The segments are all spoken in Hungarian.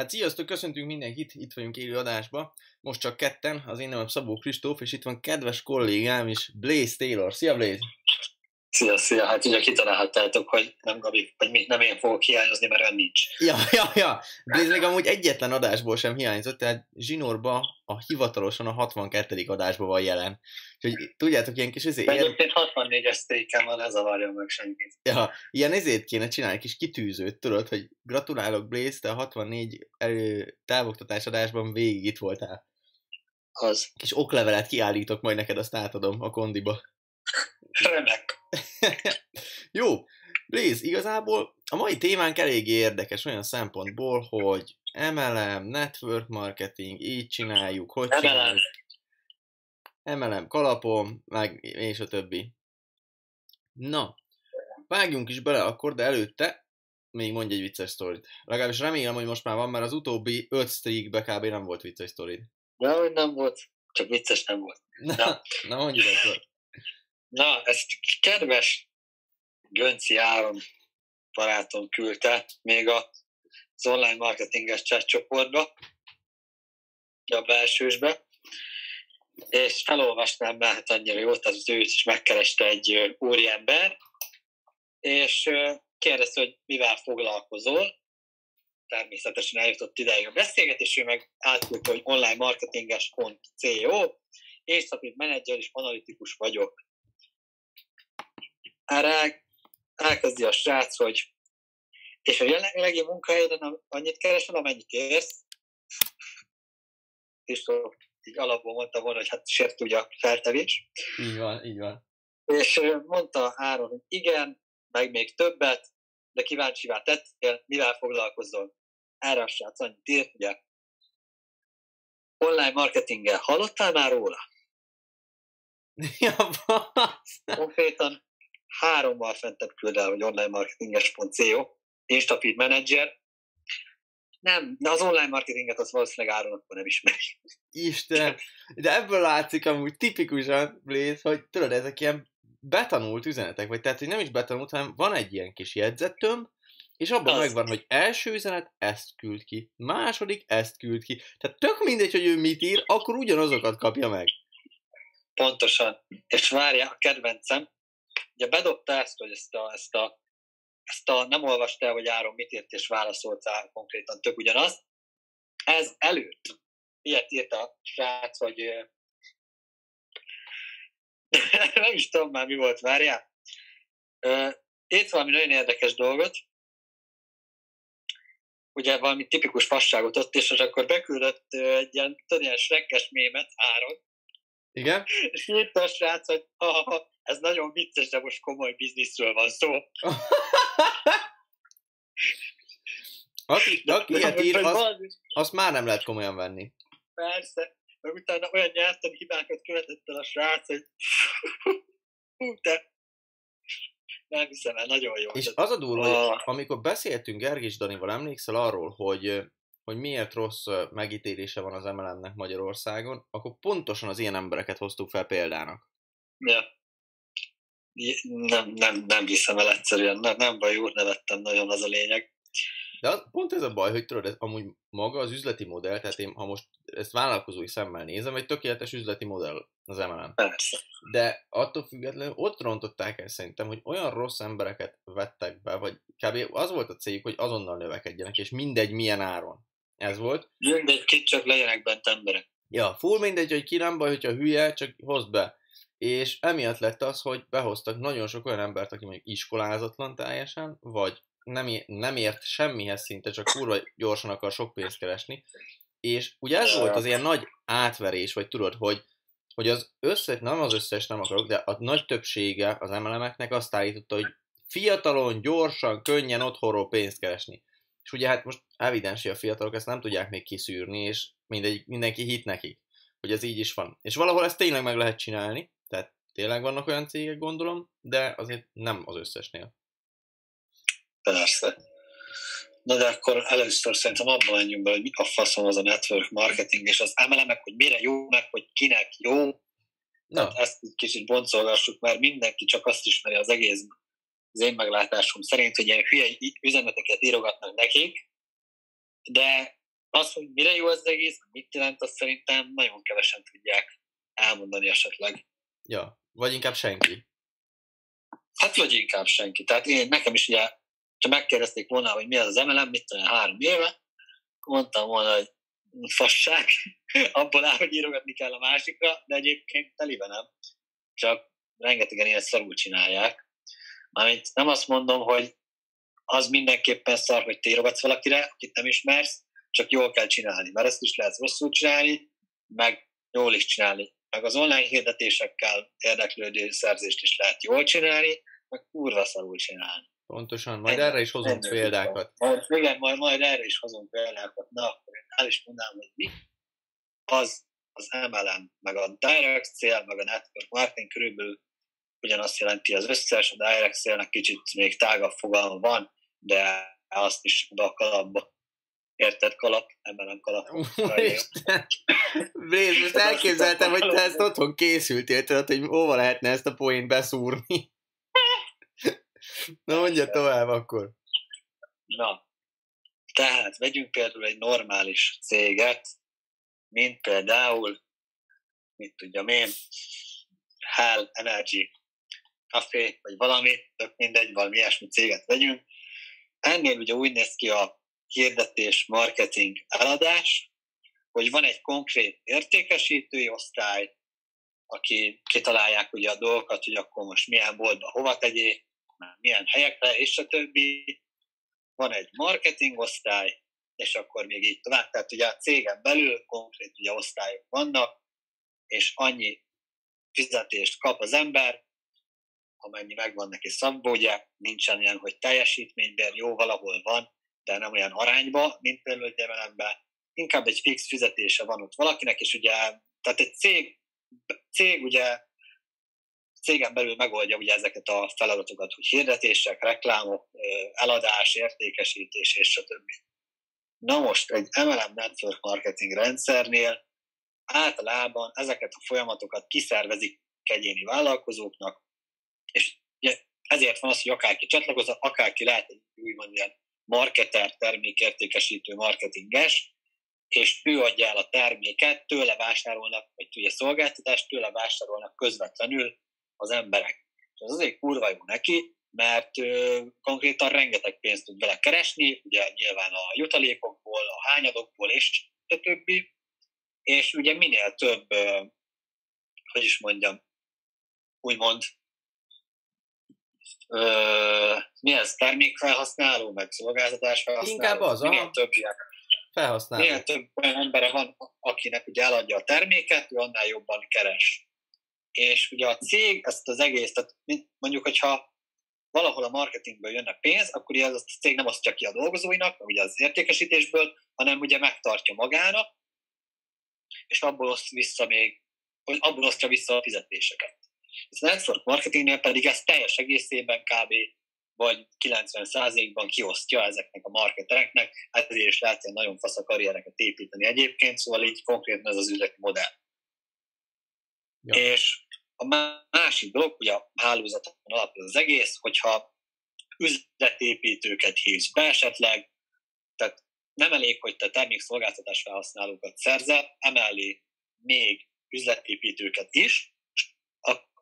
Hát sziasztok, köszöntünk mindenkit, itt vagyunk élő adásba. Most csak ketten, az én nevem Szabó Kristóf, és itt van kedves kollégám is, Blaze Taylor. Szia Blaze! Szia, szia, hát ugye kitalálhattátok, hogy nem Gabi, vagy mi, nem én fogok hiányozni, mert ön nincs. Ja, ja, ja. Blaze még amúgy egyetlen adásból sem hiányzott, tehát Zsinórba a hivatalosan a 62. adásban van jelen. Úgyhogy tudjátok, ilyen kis izé, ilyen, Egyébként 64-es sztéken van, ez zavarja meg senkit. ja, ilyen ezért kéne csinálni, kis kitűzőt, tudod, hogy gratulálok Blaze, te a 64 elő, távoktatás adásban végig itt voltál. Az. Kis oklevelet kiállítok, majd neked azt átadom a kondiba. Remek. Jó, Blaze, igazából a mai témánk eléggé érdekes olyan szempontból, hogy MLM, network marketing, így csináljuk, hogy MLM. csináljuk. MLM kalapom, meg és a többi. Na, vágjunk is bele akkor, de előtte még mondj egy vicces sztorit. Legalábbis remélem, hogy most már van, mert az utóbbi 5 streakbe kb. nem volt vicces sztorid. De hogy nem volt, csak vicces nem volt. Na, Na. na mondjuk akkor. Na, ezt kedves Gönci Áron barátom küldte még az online marketinges chat csoportba, a belsősbe, és felolvasnám, mert hát annyira jó, tehát az őt is megkereste egy úriember, és kérdezte, hogy mivel foglalkozol, természetesen eljutott ideig a beszélgetés, ő meg átküldte, hogy online marketinges.co, és mint menedzser és analitikus vagyok. Erre el- elkezdi a srác, hogy és a jelenlegi munkahelyeden annyit keresel, amennyit érsz, és így alapból mondta volna, hogy hát sért ugye a feltevés. Így van, így van. És mondta Áron, hogy igen, meg még többet, de kíváncsivá tettél, mivel foglalkozol. Erre a srác annyit írt, ugye, online marketinggel hallottál már róla? Ja, basz. Konkrétan hárommal fentebb küld el, hogy onlinemarketinges.co, Instafeed Manager. Nem, de az online marketinget az valószínűleg Áron akkor nem ismeri. Isten, de ebből látszik amúgy tipikusan, Blaze, hogy tudod, ezek ilyen betanult üzenetek, vagy tehát, hogy nem is betanult, hanem van egy ilyen kis jegyzettömb, és abban Az. megvan, hogy első üzenet ezt küld ki, második ezt küld ki. Tehát tök mindegy, hogy ő mit ír, akkor ugyanazokat kapja meg. Pontosan. És várja, a kedvencem, ugye bedobta ezt, hogy ezt a, ezt a, ezt a nem olvasta el, hogy Áron mit írt, és válaszolt rá konkrétan tök ugyanaz. Ez előtt. Ilyet írt a srác, hogy nem is tudom már mi volt, várjál. Írt valami nagyon érdekes dolgot, ugye valami tipikus fasságot ott, és akkor beküldött egy ilyen, tudod, ilyen srekkes mémet Áron, Igen? és írta a srác, hogy ha, ha, ez nagyon vicces, de most komoly bizniszről van szó. Aki, aki ilyet ír, az, azt már nem lehet komolyan venni. Persze, meg utána olyan nyelvtani hibákat követett el a srác, hogy hú, te nem hiszem el, nagyon jó. És az a durva, hogy Ah. amikor beszéltünk Gergis Danival, emlékszel arról, hogy, hogy miért rossz megítélése van az MLM-nek Magyarországon, akkor pontosan az ilyen embereket hoztuk fel példának. ja. Nem, nem, nem hiszem el egyszerűen, nem, nem baj, úr, nevettem nagyon, az a lényeg. De az, pont ez a baj, hogy tudod, ez amúgy maga az üzleti modell, tehát én ha most ezt vállalkozói szemmel nézem, egy tökéletes üzleti modell az MLM. Persze. De attól függetlenül ott rontották el szerintem, hogy olyan rossz embereket vettek be, vagy kb. az volt a céljuk, hogy azonnal növekedjenek, és mindegy milyen áron. Ez volt. Mindegy, kit csak legyenek bent emberek. Ja, full mindegy, hogy ki nem baj, hogyha hülye, csak hozd be. És emiatt lett az, hogy behoztak nagyon sok olyan embert, aki mondjuk iskolázatlan teljesen, vagy nem, nem ért semmihez szinte, csak kurva gyorsan akar sok pénzt keresni. És ugye ez volt az ilyen nagy átverés, vagy tudod, hogy, hogy az összes, nem az összes nem akarok, de a nagy többsége az MLM-eknek azt állította, hogy fiatalon, gyorsan, könnyen otthonról pénzt keresni. És ugye hát most evidens, hogy a fiatalok ezt nem tudják még kiszűrni, és mindegy, mindenki hit nekik, hogy ez így is van. És valahol ezt tényleg meg lehet csinálni, tehát tényleg vannak olyan cégek, gondolom, de azért nem az összesnél. Persze. Na de akkor először szerintem abban menjünk be, hogy mi a faszom az a network marketing, és az MLM-ek, hogy mire jó, meg hogy kinek jó. Na, Tehát ezt egy kicsit boncolgassuk, mert mindenki csak azt ismeri az egész az én meglátásom szerint, hogy ilyen hülye üzeneteket írogatnak nekik, de Az, hogy mire jó az egész, mit jelent, azt szerintem nagyon kevesen tudják elmondani esetleg. Ja, vagy inkább senki. Hát vagy inkább senki. Tehát én, nekem is ugye, ha megkérdezték volna, hogy mi az az MLM, mit tudom, három éve, mondtam volna, hogy fasság, abból áll, hogy írogatni kell a másikra, de egyébként telibe nem. Csak rengetegen ilyen szarul csinálják. Mármint nem azt mondom, hogy az mindenképpen szar, hogy te írogatsz valakire, akit nem ismersz, csak jól kell csinálni, mert ezt is lehet rosszul csinálni, meg jól is csinálni. Meg az online hirdetésekkel érdeklődő szerzést is lehet jól csinálni, meg kurva szarul csinálni. Pontosan, majd erre is hozunk példákat. Majd, igen, majd, majd erre is hozunk példákat. Na, akkor én el is mondanám, hogy mi az az MLM, meg a direct sale, meg a network marketing körülbelül ugyanazt jelenti az összes, a direct sale kicsit még tágabb fogalma van, de azt is be a kalapba. Érted kalap? MLM kalap. Bréz, most elképzeltem, hogy te ezt otthon készültél, tudod, hogy hova lehetne ezt a poént beszúrni. Na mondja tovább akkor. Na, tehát vegyünk például egy normális céget, mint például, mit tudjam én, Hell Energy Café, vagy valami, tök mindegy, valami ilyesmi céget vegyünk. Ennél ugye úgy néz ki a hirdetés, marketing, eladás, hogy van egy konkrét értékesítői osztály, aki kitalálják ugye a dolgokat, hogy akkor most milyen boltba hova tegyék, milyen helyekre, és a többi. Van egy marketing osztály, és akkor még így tovább. Tehát ugye a cégen belül konkrét ugye osztályok vannak, és annyi fizetést kap az ember, amennyi megvan neki szabva, ugye nincsen olyan, hogy teljesítményben jó valahol van, de nem olyan arányba, mint például egy inkább egy fix fizetése van ott valakinek, és ugye, tehát egy cég, cég ugye cégen belül megoldja ugye ezeket a feladatokat, hogy hirdetések, reklámok, eladás, értékesítés és stb. Na most egy MLM Network Marketing rendszernél általában ezeket a folyamatokat kiszervezik egyéni vállalkozóknak, és ezért van az, hogy akárki csatlakozott, akárki lehet egy úgymond ilyen marketer, termékértékesítő, marketinges, és ő adja el a terméket, tőle vásárolnak, vagy tudja szolgáltatást, tőle vásárolnak közvetlenül az emberek. És az azért kurva jó neki, mert ö, konkrétan rengeteg pénzt tud vele keresni, ugye nyilván a jutalékokból, a hányadokból és a többi, és ugye minél több, ö, hogy is mondjam, úgymond ö, mi ez, termékfelhasználó, meg szolgáltatás felhasználó. Inkább az, minél a... több ilyen felhasználó. Minél több olyan embere van, akinek ugye eladja a terméket, ő annál jobban keres. És ugye a cég ezt az egész, tehát mondjuk, hogyha valahol a marketingből jönne pénz, akkor az a cég nem osztja ki a dolgozóinak, ugye az értékesítésből, hanem ugye megtartja magának, és abból oszt vissza még, abból osztja vissza a fizetéseket. A network marketingnél pedig ez teljes egészében kb. vagy 90%-ban kiosztja ezeknek a marketereknek, hát ezért is lehet ilyen nagyon fasz a karriereket építeni egyébként, szóval így konkrétan ez az üzleti modell. Ja. És a másik dolog, hogy a hálózaton alapul az egész, hogyha üzletépítőket hívsz be esetleg, tehát nem elég, hogy te termékszolgáltatás felhasználókat szerzel, emellé még üzletépítőket is,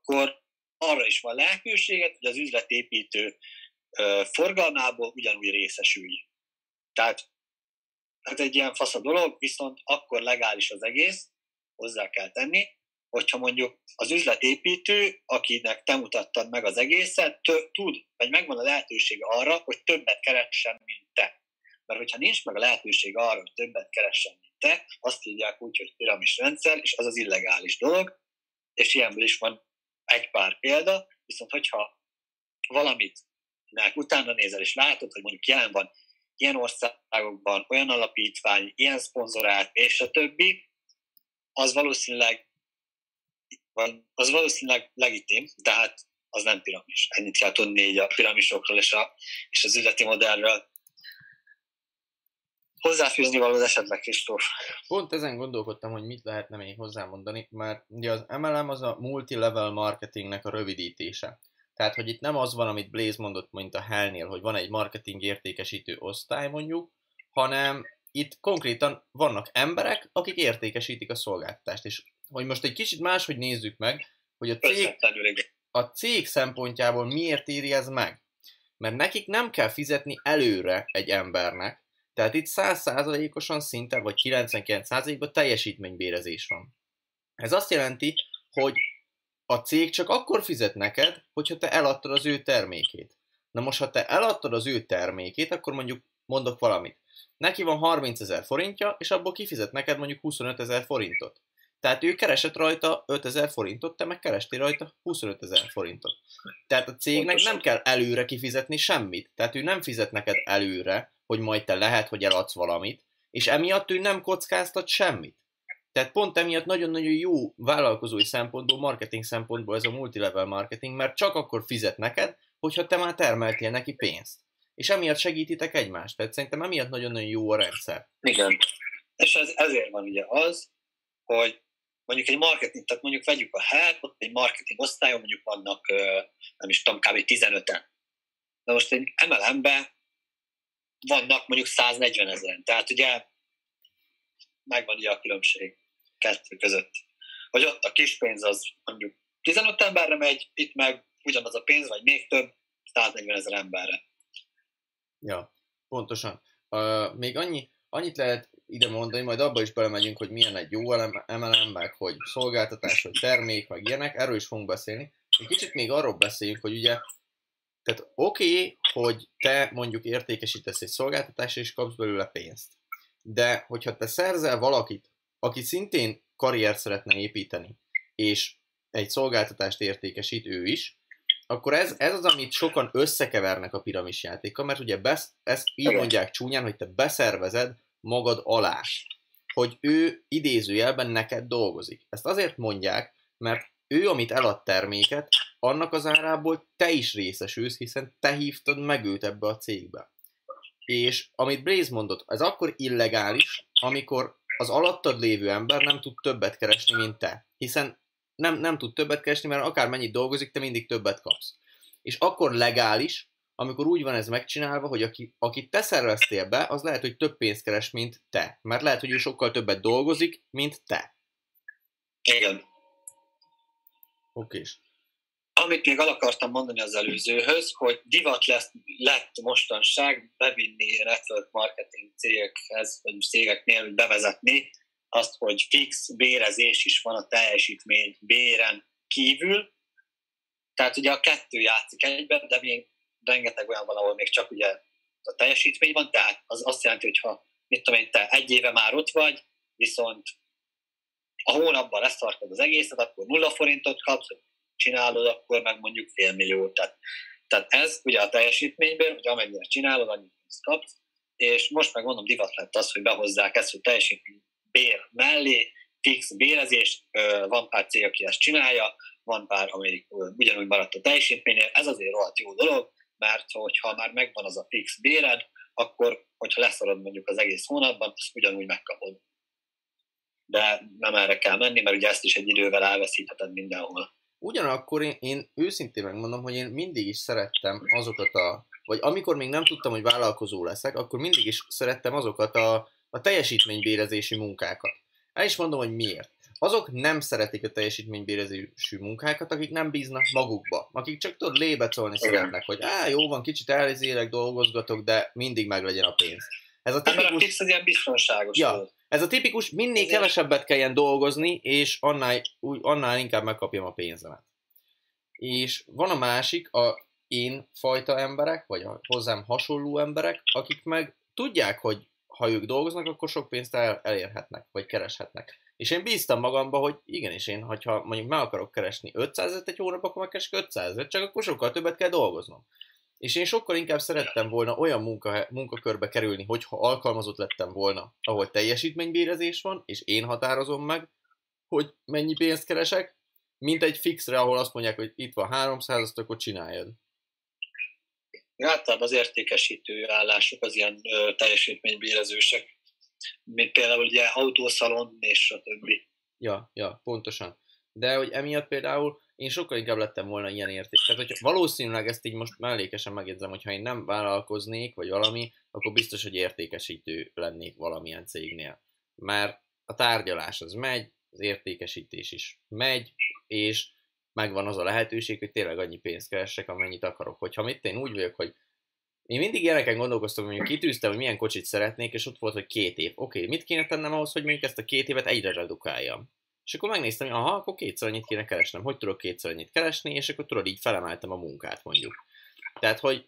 akkor arra is van lehetőséget, hogy az üzletépítő forgalmából ugyanúgy részesülj. Tehát ez egy ilyen fasz a dolog, viszont akkor legális az egész, hozzá kell tenni, hogyha mondjuk az üzletépítő, akinek te mutattad meg az egészet, tö- tud, vagy megvan a lehetőség arra, hogy többet keressen, mint te. Mert hogyha nincs meg a lehetőség arra, hogy többet keressen, mint te, azt hívják úgy, hogy piramis rendszer, és az az illegális dolog, és ilyenből is van egy pár példa, viszont hogyha valamit utána nézel, és látod, hogy mondjuk jelen van ilyen országokban, olyan alapítvány, ilyen szponzorát, és a többi, az valószínűleg az valószínűleg legitim, tehát az nem piramis. Ennyit kell tudni így a piramisokról és, a, és az üzleti modellről. Hozzáfűzni való esetleg, Kristóf? Pont ezen gondolkodtam, hogy mit lehetne még hozzámondani, mert ugye az MLM az a multi-level marketingnek a rövidítése. Tehát, hogy itt nem az van, amit Blaze mondott, mint a Hellnél, hogy van egy marketing értékesítő osztály mondjuk, hanem itt konkrétan vannak emberek, akik értékesítik a szolgáltatást, és hogy most egy kicsit máshogy nézzük meg, hogy a cég, a cég szempontjából miért éri ez meg. Mert nekik nem kell fizetni előre egy embernek, tehát itt 100%-osan szinte, vagy 99%-ban teljesítménybérezés van. Ez azt jelenti, hogy a cég csak akkor fizet neked, hogyha te eladtad az ő termékét. Na most, ha te eladtad az ő termékét, akkor mondjuk mondok valamit. Neki van 30 ezer forintja, és abból kifizet neked mondjuk 25 ezer forintot. Tehát ő keresett rajta 5 ezer forintot, te meg kerestél rajta 25 ezer forintot. Tehát a cégnek nem kell előre kifizetni semmit. Tehát ő nem fizet neked előre, hogy majd te lehet, hogy eladsz valamit, és emiatt ő nem kockáztat semmit. Tehát pont emiatt nagyon-nagyon jó vállalkozói szempontból, marketing szempontból ez a multilevel marketing, mert csak akkor fizet neked, hogyha te már termeltél neki pénzt. És emiatt segítitek egymást. Tehát szerintem emiatt nagyon-nagyon jó a rendszer. Igen. És ez, ezért van ugye az, hogy mondjuk egy marketing, tehát mondjuk vegyük a hát, ott egy marketing osztályon mondjuk vannak, nem is tudom, kb. 15-en. De most egy MLM-be vannak mondjuk 140 ezeren. Tehát ugye megvan ugye a különbség kettő között. Hogy ott a kis pénz az mondjuk 15 emberre megy, itt meg ugyanaz a pénz, vagy még több, 140 ezer emberre. Ja, pontosan. Uh, még annyi, annyit lehet ide mondani, majd abba is belemegyünk, hogy milyen egy jó MLM, meg hogy szolgáltatás, hogy termék, meg ilyenek, erről is fogunk beszélni. Egy kicsit még arról beszéljünk, hogy ugye, tehát oké, okay, hogy te mondjuk értékesítesz egy szolgáltatást, és kapsz belőle pénzt. De hogyha te szerzel valakit, aki szintén karriert szeretne építeni, és egy szolgáltatást értékesít ő is, akkor ez, ez az, amit sokan összekevernek a piramis játéka, mert ugye besz, ezt így mondják csúnyán, hogy te beszervezed magad alá, hogy ő idézőjelben neked dolgozik. Ezt azért mondják, mert ő, amit elad terméket, annak az árából te is részesülsz, hiszen te hívtad meg őt ebbe a cégbe. És amit Blaze mondott, ez akkor illegális, amikor az alattad lévő ember nem tud többet keresni, mint te. Hiszen nem, nem tud többet keresni, mert akár mennyit dolgozik, te mindig többet kapsz. És akkor legális, amikor úgy van ez megcsinálva, hogy aki, akit te szerveztél be, az lehet, hogy több pénzt keres, mint te. Mert lehet, hogy ő sokkal többet dolgozik, mint te. Igen. Oké. Amit még el akartam mondani az előzőhöz, hogy divat lesz, lett mostanság bevinni network marketing cégekhez, vagy cégeknél, bevezetni azt, hogy fix bérezés is van a teljesítmény béren kívül. Tehát ugye a kettő játszik egyben, de még rengeteg olyan van, ahol még csak ugye a teljesítmény van, tehát az azt jelenti, hogy ha mit tudom én, te egy éve már ott vagy, viszont a hónapban leszartad az egészet, akkor nulla forintot kapsz, csinálod, akkor meg mondjuk fél millió. Tehát, tehát ez ugye a teljesítményből, hogy amennyire csinálod, annyit kapsz, és most meg mondom, divat lett az, hogy behozzák ezt, hogy teljesítmény bér mellé, fix bérezés, van pár cég, aki ezt csinálja, van pár, amelyik ugyanúgy maradt a teljesítménynél, ez azért rohadt jó dolog, mert hogyha már megvan az a fix béred, akkor, hogyha leszarod mondjuk az egész hónapban, azt ugyanúgy megkapod. De nem erre kell menni, mert ugye ezt is egy idővel elveszítheted mindenhol. Ugyanakkor én, én őszintén megmondom, hogy én mindig is szerettem azokat a, vagy amikor még nem tudtam, hogy vállalkozó leszek, akkor mindig is szerettem azokat a, a teljesítménybérezési munkákat. El is mondom, hogy miért azok nem szeretik a teljesítménybérezésű munkákat, akik nem bíznak magukba, akik csak tudod lébecolni szeretnek, hogy á, jó van, kicsit elzélek, dolgozgatok, de mindig meg legyen a pénz. Ez a tipikus... Az ilyen biztonságos. Ja, ez a tipikus, minél Ezért... kevesebbet kelljen dolgozni, és annál, úgy, annál inkább megkapjam a pénzemet. És van a másik, a én fajta emberek, vagy a hozzám hasonló emberek, akik meg tudják, hogy ha ők dolgoznak, akkor sok pénzt el, elérhetnek, vagy kereshetnek. És én bíztam magamba, hogy igenis én, ha mondjuk meg akarok keresni 500 egy hónap, akkor megkeresek 500 csak akkor sokkal többet kell dolgoznom. És én sokkal inkább szerettem volna olyan munka, munkakörbe kerülni, hogyha alkalmazott lettem volna, ahol teljesítménybérezés van, és én határozom meg, hogy mennyi pénzt keresek, mint egy fixre, ahol azt mondják, hogy itt van 300, azt akkor csináljad. Általában az értékesítő állások az ilyen ö, teljesítménybérezősek mint például ugye autószalon és a többi. Ja, ja, pontosan. De hogy emiatt például én sokkal inkább lettem volna ilyen érték. Tehát, hogy valószínűleg ezt így most mellékesen megjegyzem, hogy ha én nem vállalkoznék, vagy valami, akkor biztos, hogy értékesítő lennék valamilyen cégnél. Mert a tárgyalás az megy, az értékesítés is megy, és megvan az a lehetőség, hogy tényleg annyi pénzt keressek, amennyit akarok. Hogyha mit én úgy vagyok, hogy én mindig ilyeneken gondolkoztam, hogy kitűztem, hogy milyen kocsit szeretnék, és ott volt, hogy két év. Oké, okay, mit kéne tennem ahhoz, hogy mondjuk ezt a két évet egyre redukáljam? És akkor megnéztem, hogy aha, akkor kétszer annyit kéne keresnem. Hogy tudok kétszer annyit keresni, és akkor tudod, így felemeltem a munkát mondjuk. Tehát, hogy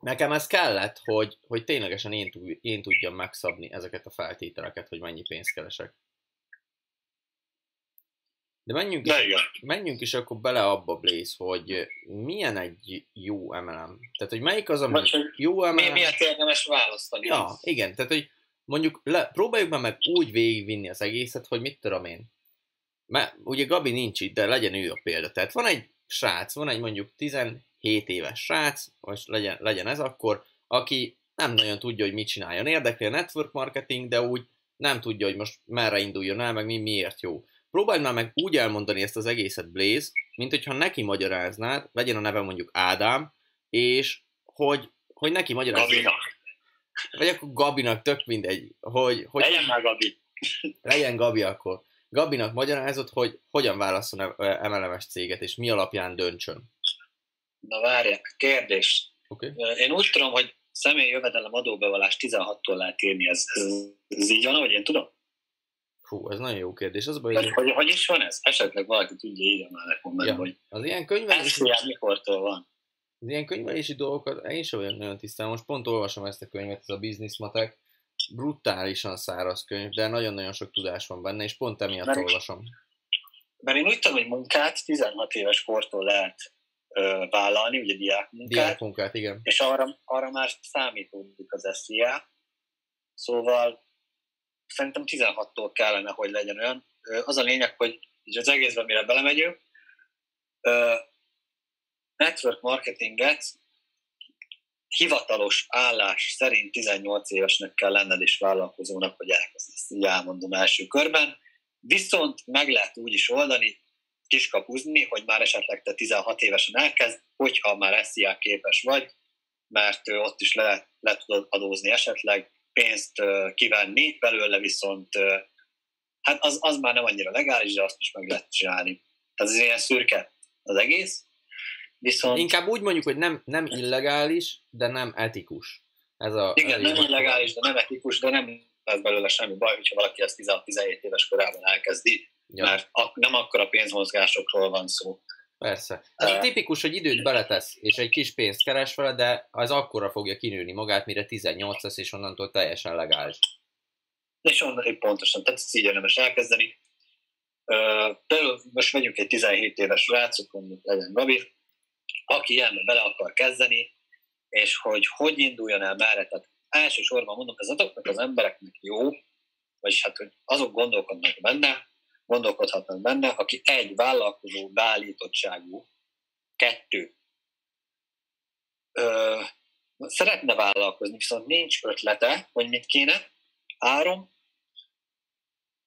nekem ez kellett, hogy, hogy ténylegesen én, én tudjam megszabni ezeket a feltételeket, hogy mennyi pénzt keresek. De menjünk is, menjünk is akkor bele abba, Blaze, hogy milyen egy jó MLM. Tehát, hogy melyik az, ami jó MLM. Mi, miért érdemes választani? Ja, igen, tehát, hogy mondjuk le, próbáljuk meg, meg úgy végigvinni az egészet, hogy mit tudom én. Mert ugye Gabi nincs itt, de legyen ő a példa. Tehát van egy srác, van egy mondjuk 17 éves srác, vagy legyen, legyen ez akkor, aki nem nagyon tudja, hogy mit csináljon. Érdekli a network marketing, de úgy nem tudja, hogy most merre induljon el, meg mi miért jó. Próbálj már meg úgy elmondani ezt az egészet, Blaze, mint hogyha neki magyaráznád, legyen a neve mondjuk Ádám, és hogy, hogy neki magyaráznád. Gabinak. Vagy akkor Gabinak, tök mindegy. Hogy, hogy legyen már Gabi. Legyen Gabi akkor. Gabinak magyarázott, hogy hogyan válaszol MLM-es céget, és mi alapján döntsön. Na várják, kérdés. Okay. Én úgy tudom, hogy személyi jövedelem adóbevallás 16-tól lehet írni, ez, ez, ez így van, ahogy én tudom? Fú, ez nagyon jó kérdés. Az baj, hogy, hogy, hogy is van ez? Esetleg valaki tudja írja már nekem ja. hogy az ilyen könyvelési... Ez mikortól van? Az ilyen könyvelési dolgokat én sem olyan nagyon tisztán. Most pont olvasom ezt a könyvet, ez a Business Matek. Brutálisan száraz könyv, de nagyon-nagyon sok tudás van benne, és pont emiatt mert, olvasom. Mert én úgy tudom, hogy munkát 16 éves kortól lehet ö, vállalni, ugye diák munkát. Diák munkát, igen. És arra, arra már számítódik az SZIA. Szóval szerintem 16-tól kellene, hogy legyen olyan. Az a lényeg, hogy az egészben, mire belemegyünk, network marketinget hivatalos állás szerint 18 évesnek kell lenned és vállalkozónak, hogy elkezdj. Ezt így elmondom első körben. Viszont meg lehet úgy is oldani, kiskapuzni, hogy már esetleg te 16 évesen elkezd, hogyha már SZIA képes vagy, mert ott is le, le tudod adózni esetleg, pénzt kivenni, belőle viszont hát az, az már nem annyira legális, de azt is meg lehet csinálni. Tehát ez ilyen szürke az egész. Viszont... Inkább úgy mondjuk, hogy nem, nem illegális, de nem etikus. Ez a, Igen, nem illegális, de nem etikus, de nem lesz belőle semmi baj, hogyha valaki ezt 16-17 éves korában elkezdi, ja. mert ak- nem akkor a pénzmozgásokról van szó. Persze. Ez uh, tipikus, hogy időt beletesz, és egy kis pénzt keres vele, de az akkora fogja kinőni magát, mire 18 lesz, és onnantól teljesen legális. És onnan pontosan, tehát ezt így érdemes elkezdeni. Például most vegyünk egy 17 éves rácot, mondjuk legyen Gabi, aki ilyenbe bele akar kezdeni, és hogy hogy induljon el merre. Tehát elsősorban mondom, ez azoknak az embereknek jó, vagyis hát, hogy azok gondolkodnak benne, gondolkodhatnak benne, aki egy vállalkozó beállítottságú, kettő, ö, szeretne vállalkozni, viszont nincs ötlete, hogy mit kéne, árom,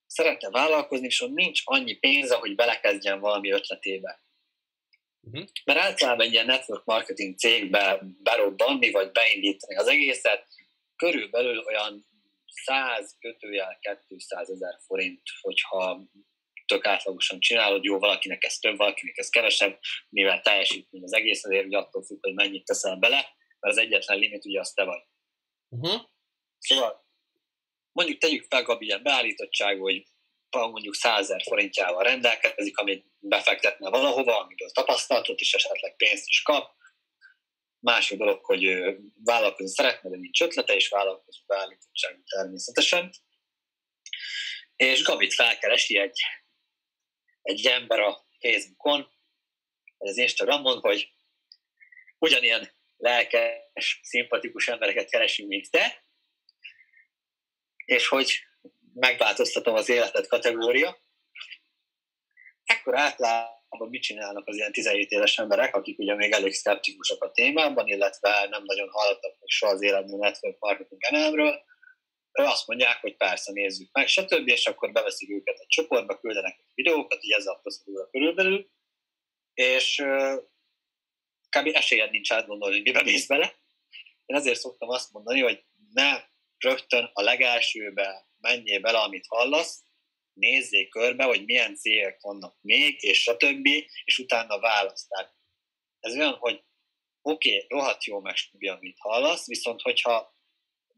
szeretne vállalkozni, viszont nincs annyi pénze, hogy belekezdjen valami ötletébe. Uh-huh. Mert általában egy ilyen network marketing cégbe berobbanni, vagy beindítani az egészet, körülbelül olyan 100 kötőjel 200 ezer forint, hogyha tök átlagosan csinálod, jó, valakinek ez több, valakinek ez kevesebb, mivel teljesítmény az egész, azért ugye attól függ, hogy mennyit teszel bele, mert az egyetlen limit ugye az te vagy. Uh-huh. Szóval mondjuk tegyük fel Gabi ilyen beállítottság, hogy mondjuk 100 ezer forintjával rendelkezik, amit befektetne valahova, amiből tapasztalatot és esetleg pénzt is kap. Másik dolog, hogy vállalkozni szeretne, de nincs ötlete, és vállalkozó beállítottság természetesen. És Gabit felkeresi egy egy ember a Facebookon, vagy az Instagramon, hogy ugyanilyen lelkes, szimpatikus embereket keresünk, mint te, és hogy megváltoztatom az életet kategória. Ekkor általában mit csinálnak az ilyen 17 éves emberek, akik ugye még elég szkeptikusak a témában, illetve nem nagyon hallottak még soha az életben network marketing elemről, azt mondják, hogy persze nézzük meg, stb. És akkor beveszik őket egy csoportba, küldenek videókat, így ezzel a körülbelül, és kb. esélyed nincs átgondolni, hogy mibe mész bele. Én ezért szoktam azt mondani, hogy ne rögtön a legelsőbe menjél bele, amit hallasz, nézzék körbe, hogy milyen cégek vannak még, és stb., és utána választ. Tehát ez olyan, hogy oké, okay, rohadt jó meg amit hallasz, viszont hogyha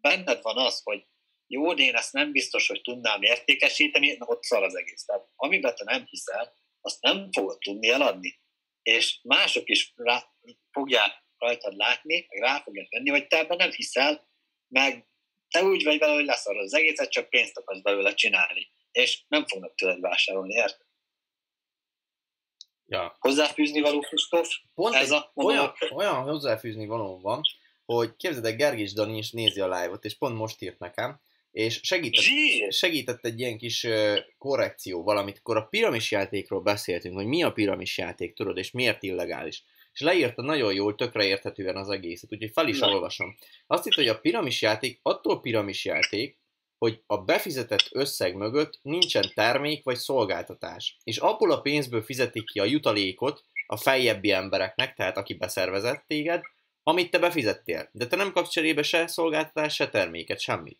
benned van az, hogy jó, de én ezt nem biztos, hogy tudnám értékesíteni, na ott szar az egész. Tehát amiben te nem hiszel, azt nem fogod tudni eladni. És mások is rá, fogják rajtad látni, meg rá fogják venni, hogy te ebben nem hiszel, meg te úgy vagy vele, hogy leszar az egészet, csak pénzt akarsz belőle csinálni. És nem fognak tőled vásárolni, érted? Ja. Hozzáfűzni való Kristóf? Pont ez a olyan, olyan hozzáfűzni való van, hogy képzeld el, Gergis Dani is nézi a live-ot, és pont most írt nekem, és segített, segített egy ilyen kis korrekció valamit, akkor a piramis játékról beszéltünk, hogy mi a piramis játék, tudod, és miért illegális. És leírta nagyon jól, tökre érthetően az egészet, úgyhogy fel is olvasom. Azt itt, hogy a piramis játék attól piramis játék, hogy a befizetett összeg mögött nincsen termék vagy szolgáltatás, és abból a pénzből fizetik ki a jutalékot a feljebbi embereknek, tehát aki beszervezett téged, amit te befizettél. De te nem kapsz cserébe se szolgáltatást, se terméket, semmit.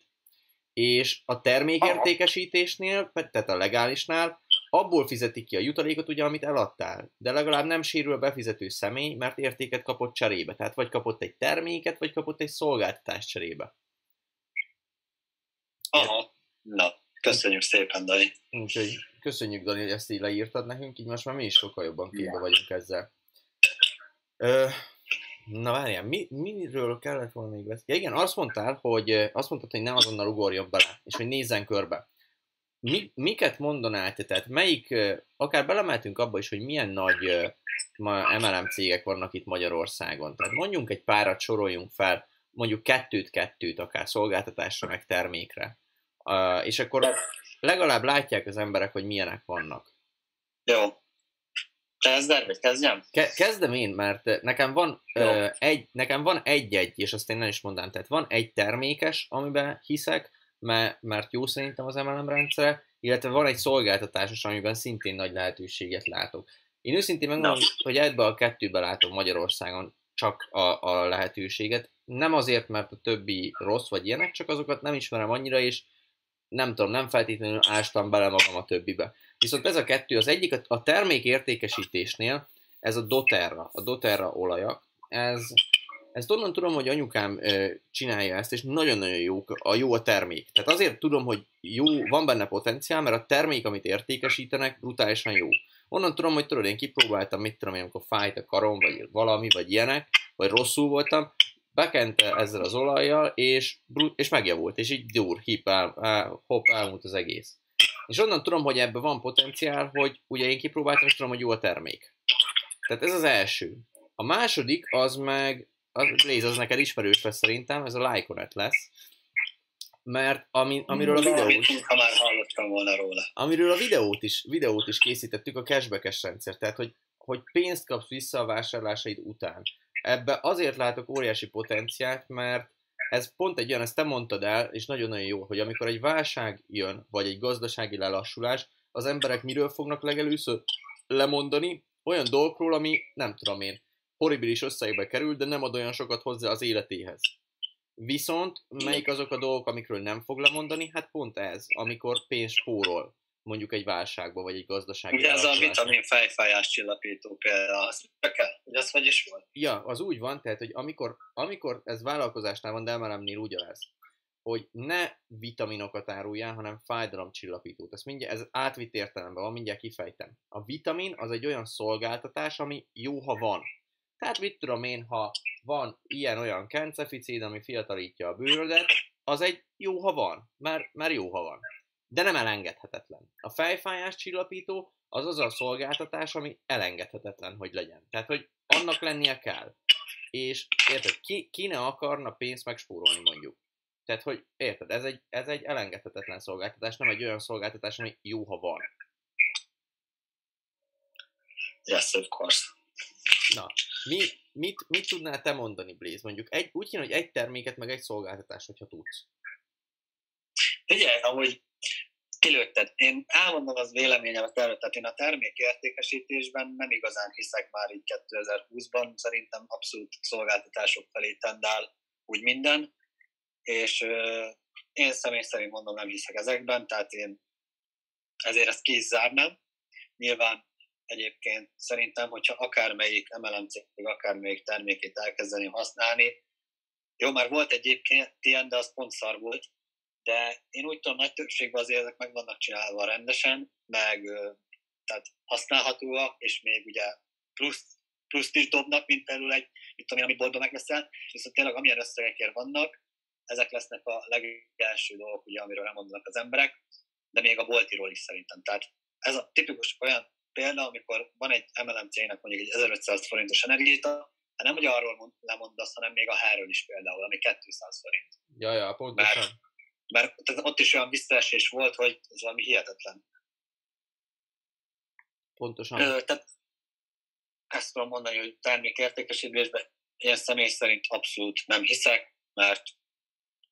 És a termékértékesítésnél, tehát a legálisnál, abból fizetik ki a jutalékot, ugye, amit eladtál. De legalább nem sérül a befizető személy, mert értéket kapott cserébe. Tehát vagy kapott egy terméket, vagy kapott egy szolgáltatást cserébe. Aha, na, köszönjük szépen, Dani. Úgyhogy köszönjük, Dani, hogy ezt így leírtad nekünk, így most már mi is sokkal jobban képbe vagyunk ezzel. Ö, na várjál, mi, miről kellett volna még beszélni? Ja igen, azt mondtál, hogy azt mondtad, hogy ne azonnal ugorjon bele, és hogy nézzen körbe. Mi, miket mondanál te? Tehát melyik, akár belemeltünk abba is, hogy milyen nagy ma MLM cégek vannak itt Magyarországon. Tehát mondjunk egy párat, soroljunk fel, mondjuk kettőt-kettőt, akár szolgáltatásra, meg termékre. Uh, és akkor legalább látják az emberek, hogy milyenek vannak. Jó. Kezdem, vagy kezdjem? Ke- kezdem én, mert nekem van, uh, egy, nekem van egy-egy, és azt én nem is mondám, tehát van egy termékes, amiben hiszek, mert, mert jó szerintem az MLM rendszere, illetve van egy szolgáltatásos, amiben szintén nagy lehetőséget látok. Én őszintén megmondom, no. hogy ebbe a kettőbe látom Magyarországon csak a, a lehetőséget. Nem azért, mert a többi rossz vagy ilyenek, csak azokat nem ismerem annyira, és nem tudom, nem feltétlenül ástam bele magam a többibe. Viszont ez a kettő, az egyik a termék értékesítésnél, ez a doterra, a doterra olajak, ez, ezt onnan tudom, hogy anyukám ö, csinálja ezt, és nagyon-nagyon jó a, jó a termék. Tehát azért tudom, hogy jó, van benne potenciál, mert a termék, amit értékesítenek, brutálisan jó. Onnan tudom, hogy tudod, én kipróbáltam, mit tudom én, amikor fájt a karom, vagy valami, vagy ilyenek, vagy rosszul voltam, bekente ezzel az olajjal, és, és megjavult, és így dur, hip, el, el, hopp, elmúlt az egész. És onnan tudom, hogy ebben van potenciál, hogy ugye én kipróbáltam, és tudom, hogy jó a termék. Tehát ez az első. A második, az meg, az, Blaze, az neked ismerős lesz szerintem, ez a Lyconet lesz. Mert ami, amiről a videót... Ha már hallottam volna róla. Amiről a videót is, videót is készítettük, a cashback rendszer. Tehát, hogy, hogy pénzt kapsz vissza a vásárlásaid után ebbe azért látok óriási potenciált, mert ez pont egy olyan, ezt te mondtad el, és nagyon-nagyon jó, hogy amikor egy válság jön, vagy egy gazdasági lelassulás, az emberek miről fognak legelőször lemondani? Olyan dolgokról, ami nem tudom én, horribilis összegbe kerül, de nem ad olyan sokat hozzá az életéhez. Viszont melyik azok a dolgok, amikről nem fog lemondani? Hát pont ez, amikor pénz spórol mondjuk egy válságba, vagy egy gazdasági Ugye ez a vitamin fejfájás csillapító például, azt kell, hogy az hogy is volt? Ja, az úgy van, tehát, hogy amikor, amikor ez vállalkozásnál van, de emelemnél ugyanez, hogy ne vitaminokat áruljál, hanem fájdalomcsillapítót. Ez, mindjárt, ez átvitt értelemben van, mindjárt kifejtem. A vitamin az egy olyan szolgáltatás, ami jó, ha van. Tehát mit tudom én, ha van ilyen-olyan kenceficid, ami fiatalítja a bőrödet, az egy jó, ha van, mert, mert jó, ha van de nem elengedhetetlen. A fejfájás csillapító az az a szolgáltatás, ami elengedhetetlen, hogy legyen. Tehát, hogy annak lennie kell. És érted, ki, ki ne akarna pénzt megspórolni mondjuk. Tehát, hogy érted, ez egy, ez egy elengedhetetlen szolgáltatás, nem egy olyan szolgáltatás, ami jó, ha van. Yes, of course. Na, mi, mit, mit tudnál te mondani, Blaze? Mondjuk egy, úgy kéne, hogy egy terméket, meg egy szolgáltatást, hogyha tudsz. Figyelj, amúgy kilőtted. Én elmondom az véleményemet előtt, tehát én a termékértékesítésben nem igazán hiszek már így 2020-ban, szerintem abszolút szolgáltatások felé tendál úgy minden, és euh, én személy szerint mondom, nem hiszek ezekben, tehát én ezért ezt ki is. Nyilván egyébként szerintem, hogyha akármelyik MLM cég, akármelyik termékét elkezdeni használni, jó, már volt egyébként ilyen, de az pont szar volt, de én úgy tudom, nagy többségben azért ezek meg vannak csinálva rendesen, meg tehát használhatóak, és még ugye plusz, pluszt is dobnak, mint például egy, mit tudom én, amit boltban megveszel, viszont tényleg amilyen összegekért vannak, ezek lesznek a legelső dolgok, ugye, amiről nem mondanak az emberek, de még a boltiról is szerintem. Tehát ez a tipikus olyan példa, amikor van egy MLM cégnek mondjuk egy 1500 forintos energiát, nem, hogy arról lemondasz, hanem még a herről is például, ami 200 forint. Ja, ja, pontosan. Mert, mert tehát ott is olyan visszaesés volt, hogy ez valami hihetetlen. Pontosan. Ö, tehát ezt tudom mondani, hogy termékértékesítésben én személy szerint abszolút nem hiszek, mert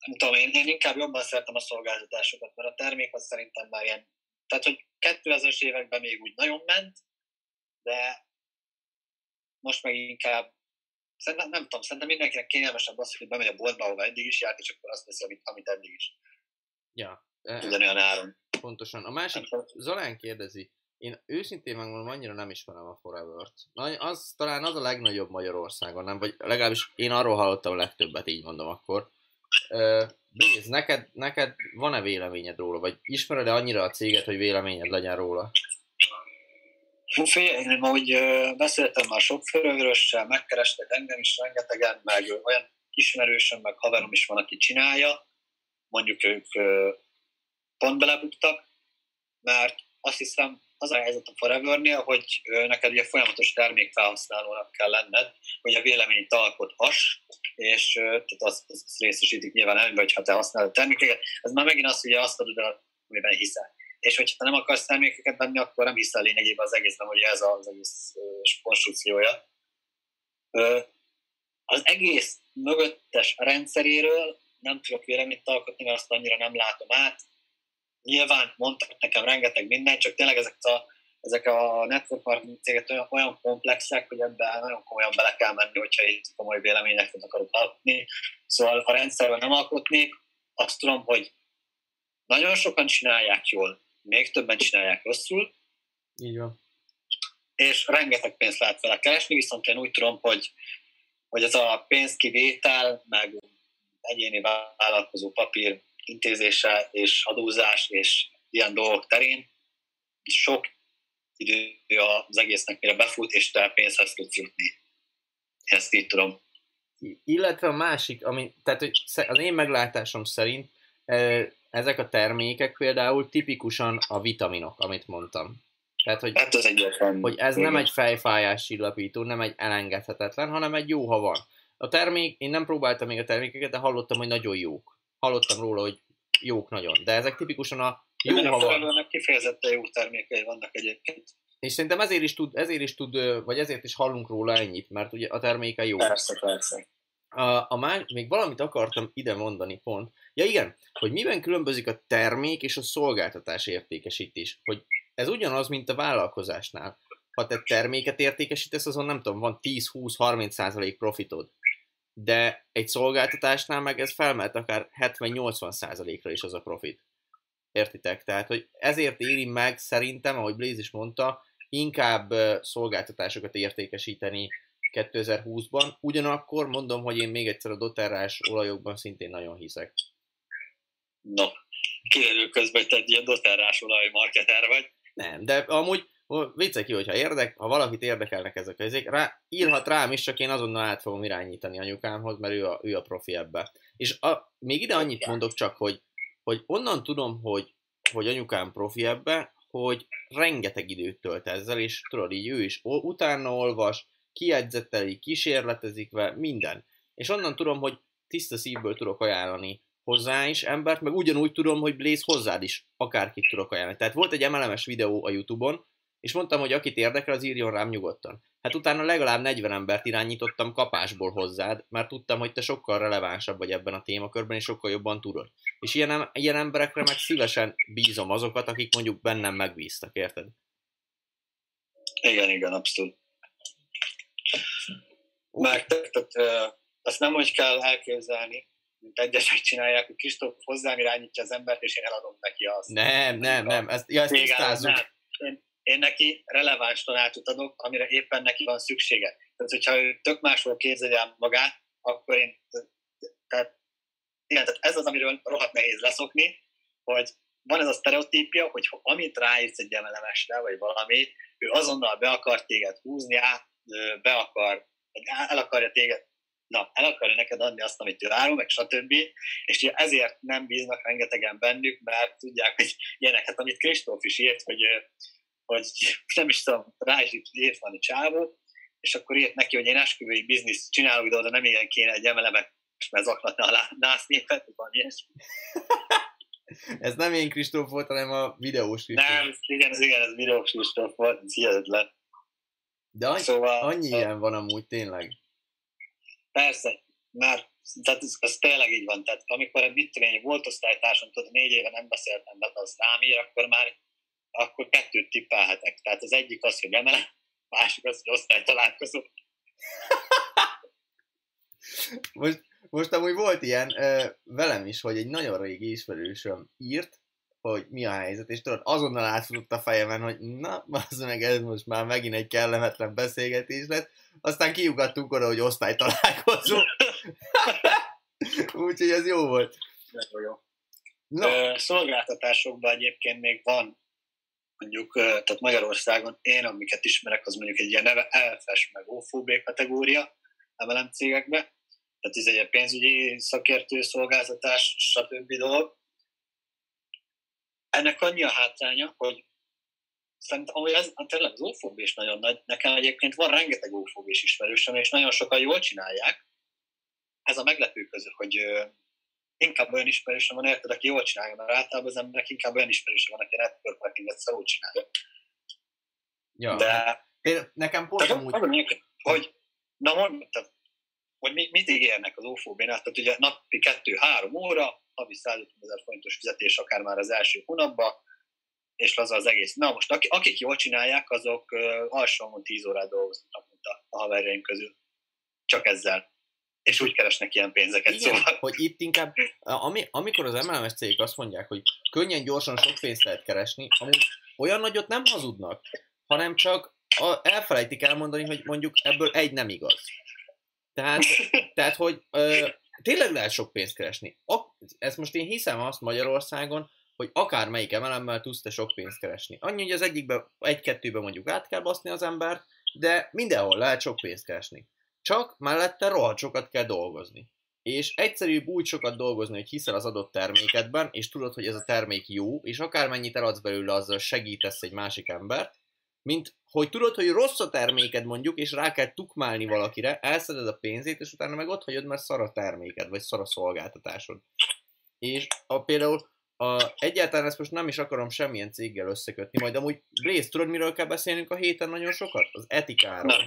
nem tudom, én, én inkább jobban szeretem a szolgáltatásokat, mert a termék az szerintem már ilyen, tehát hogy 2000-es években még úgy nagyon ment, de most meg inkább Szerintem, nem tudom, szerintem mindenkinek kényelmesebb az, hogy bemegy a boltba, ahova eddig is járt, és akkor azt veszi, amit, amit eddig is. Ja. Ugyanolyan áron. Pontosan. A másik, Zolán kérdezi, én őszintén megmondom, annyira nem ismerem a Forever-t. Az talán az a legnagyobb Magyarországon, nem? Vagy legalábbis én arról hallottam a legtöbbet, így mondom akkor. Nézd, neked, neked van-e véleményed róla? Vagy ismered-e annyira a céget, hogy véleményed legyen róla? Figyelj, én ahogy beszéltem már sok főrövrössel, megkerestek engem is rengetegen, meg olyan ismerősöm, meg haverom is van, aki csinálja, mondjuk ők pont belebuktak, mert azt hiszem az a helyzet a Forevernél, hogy neked ugye folyamatos termékfelhasználónak kell lenned, hogy a véleményt alkothass, és tehát azt, azt részesítik nyilván előbb, hogyha te használod a termékeket. Ez már megint az, hogy azt adod el, amiben hiszel és hogyha nem akarsz termékeket venni, akkor nem hiszel lényegében az egészben, hogy ez az egész konstrukciója. Az egész mögöttes rendszeréről nem tudok véleményt alkotni, mert azt annyira nem látom át. Nyilván mondtak nekem rengeteg mindent, csak tényleg ezek a, ezek a network marketing cégek olyan, olyan komplexek, hogy ebben nagyon komolyan bele kell menni, hogyha itt komoly véleményeket akarok alkotni. Szóval a rendszerben nem alkotnék, azt tudom, hogy nagyon sokan csinálják jól, még többen csinálják rosszul. Így van. És rengeteg pénzt lehet vele keresni, viszont én úgy tudom, hogy, hogy ez a pénzkivétel, meg egyéni vállalkozó papír intézése és adózás és ilyen dolgok terén sok idő az egésznek, mire befut, és te pénzhez tudsz jutni. Ezt így tudom. Illetve a másik, ami, tehát hogy az én meglátásom szerint ezek a termékek például tipikusan a vitaminok, amit mondtam. Tehát, hogy, hát egyetlen. hogy ez nem egy fejfájás csillapító, nem egy elengedhetetlen, hanem egy jó, ha van. A termék, én nem próbáltam még a termékeket, de hallottam, hogy nagyon jók. Hallottam róla, hogy jók nagyon. De ezek tipikusan a jó, ha van. kifejezetten jó termékei vannak egyébként. És szerintem ezért is tud, ezért is tud, vagy ezért is hallunk róla ennyit, mert ugye a terméke jó. Persze, persze. A, a már, még valamit akartam ide mondani pont. Ja igen, hogy miben különbözik a termék és a szolgáltatás értékesítés. Hogy ez ugyanaz, mint a vállalkozásnál. Ha te terméket értékesítesz, azon nem tudom, van 10-20-30 százalék profitod. De egy szolgáltatásnál meg ez felmelt akár 70-80 százalékra is az a profit. Értitek? Tehát, hogy ezért éri meg szerintem, ahogy Blaze is mondta, inkább szolgáltatásokat értékesíteni 2020-ban. Ugyanakkor mondom, hogy én még egyszer a doterrás olajokban szintén nagyon hiszek. No, kiderül közben, hogy te egy ilyen doterrás olaj marketer vagy. Nem, de amúgy vicce ki, hogyha érdek, ha valakit érdekelnek ezek a ezek, rá, írhat rám is, csak én azonnal át fogom irányítani anyukámhoz, mert ő a, ő a profi ebbe. És a, még ide annyit mondok csak, hogy, hogy onnan tudom, hogy, hogy anyukám profi ebbe, hogy rengeteg időt tölt ezzel, és tudod, így ő is utána olvas, kiegyzeteli, kísérletezik vele, minden. És onnan tudom, hogy tiszta szívből tudok ajánlani hozzá is embert, meg ugyanúgy tudom, hogy Blaze hozzád is akárkit tudok ajánlani. Tehát volt egy MLMS videó a Youtube-on, és mondtam, hogy akit érdekel, az írjon rám nyugodtan. Hát utána legalább 40 embert irányítottam kapásból hozzád, mert tudtam, hogy te sokkal relevánsabb vagy ebben a témakörben, és sokkal jobban tudod. És ilyen, ilyen emberekre meg szívesen bízom azokat, akik mondjuk bennem megbíztak, érted? Igen, igen, abszolút. Meg, tehát, azt nem úgy kell elképzelni, mint egyesek csinálják, hogy Kristóf hozzám irányítja az embert, és én eladom neki azt. Nem, nem, nem, ezt, ja, ezt tisztázzuk. Nem. Én, én neki releváns tanácsot adok, amire éppen neki van szüksége. Tehát, hogyha ő tök máshol képzeli el magát, akkor én, tehát, igen, tehát ez az, amiről rohadt nehéz leszokni, hogy van ez a sztereotípia, hogy amit ráírsz egy emelemesre, vagy valami, ő azonnal be akar téged húzni, át, be akar, el akarja téged na, el akarja neked adni azt, amit ő áron, meg stb. És ugye ezért nem bíznak rengetegen bennük, mert tudják, hogy ilyeneket, amit Kristóf is írt, hogy, hogy nem is tudom, rá is írt van a csávó, és akkor írt neki, hogy én esküvői biznisz csinálok, de oda nem ilyen kéne egy emelemet, mert zaklatna a nász népet, van ilyesmi. ez nem én Kristóf volt, hanem a videós Kristóf. Nem, igen, ez igen, ez videós Kristóf volt, ez hihetetlen. De annyi, szóval, annyi ilyen van amúgy tényleg. Persze, mert tehát ez, ez tényleg így van. Tehát amikor mit tudom én, volt osztálytársam, tudod, négy éve nem beszéltem be, az rám ír, akkor már akkor kettőt tippelhetek. Tehát az egyik az, hogy emele, a másik az, hogy osztálytalálkozó. most, most amúgy volt ilyen ö, velem is, hogy egy nagyon régi ismerősöm írt, hogy mi a helyzet, és tudod, azonnal átfutott a fejemen, hogy na, az meg ez most már megint egy kellemetlen beszélgetés lett, aztán kiugattunk oda, hogy osztálytalálkozó. Úgyhogy ez jó volt. Nagyon jó. No. Szolgáltatásokban egyébként még van, mondjuk, tehát Magyarországon én, amiket ismerek, az mondjuk egy ilyen neve LFS meg OFOB kategória MLM cégekbe, tehát ez egy pénzügyi szakértő szolgáltatás, stb. dolog. Ennek annyi a hátránya, hogy szerintem amúgy ez tényleg az ófób is nagyon nagy. Nekem egyébként van rengeteg ófób is ismerősöm, és nagyon sokan jól csinálják. Ez a meglepő közül, hogy inkább olyan ismerősöm van, érted, aki jól csinálja, mert általában az emberek inkább olyan ismerősöm van, aki network marketinget szarul csinálja. Ja. De hát nekem pont amúgy... Mondjuk, hogy, na mondtad, hogy mit ígérnek az OFO-bénál, tehát ugye napi 2-3 óra, havi 150 ezer forintos fizetés akár már az első hónapban, és laza az egész. Na most, akik jól csinálják, azok uh, alsóan 10 órát dolgoznak a haverjaim közül. Csak ezzel. És úgy keresnek ilyen pénzeket. Igen, szóval. hogy itt inkább, ami, amikor az MLMS cégek azt mondják, hogy könnyen, gyorsan sok pénzt lehet keresni, amúgy olyan nagyot nem hazudnak, hanem csak a, elfelejtik elmondani, hogy mondjuk ebből egy nem igaz. Tehát, tehát hogy ö, tényleg lehet sok pénzt keresni. A, ezt most én hiszem azt Magyarországon, hogy akár melyik emelemmel tudsz te sok pénzt keresni. Annyi, hogy az egyikbe, egy-kettőbe mondjuk át kell baszni az embert, de mindenhol lehet sok pénzt keresni. Csak mellette rohadt sokat kell dolgozni. És egyszerűbb úgy sokat dolgozni, hogy hiszel az adott termékedben, és tudod, hogy ez a termék jó, és akármennyit eladsz belőle, azzal segítesz egy másik embert, mint hogy tudod, hogy rossz a terméked mondjuk, és rá kell tukmálni valakire, elszeded a pénzét, és utána meg ott hagyod, mert szar a terméked, vagy szar a szolgáltatásod. És a, például a, egyáltalán ezt most nem is akarom semmilyen céggel összekötni, majd amúgy Blaze, tudod miről kell beszélnünk a héten nagyon sokat? Az etikáról. Nem.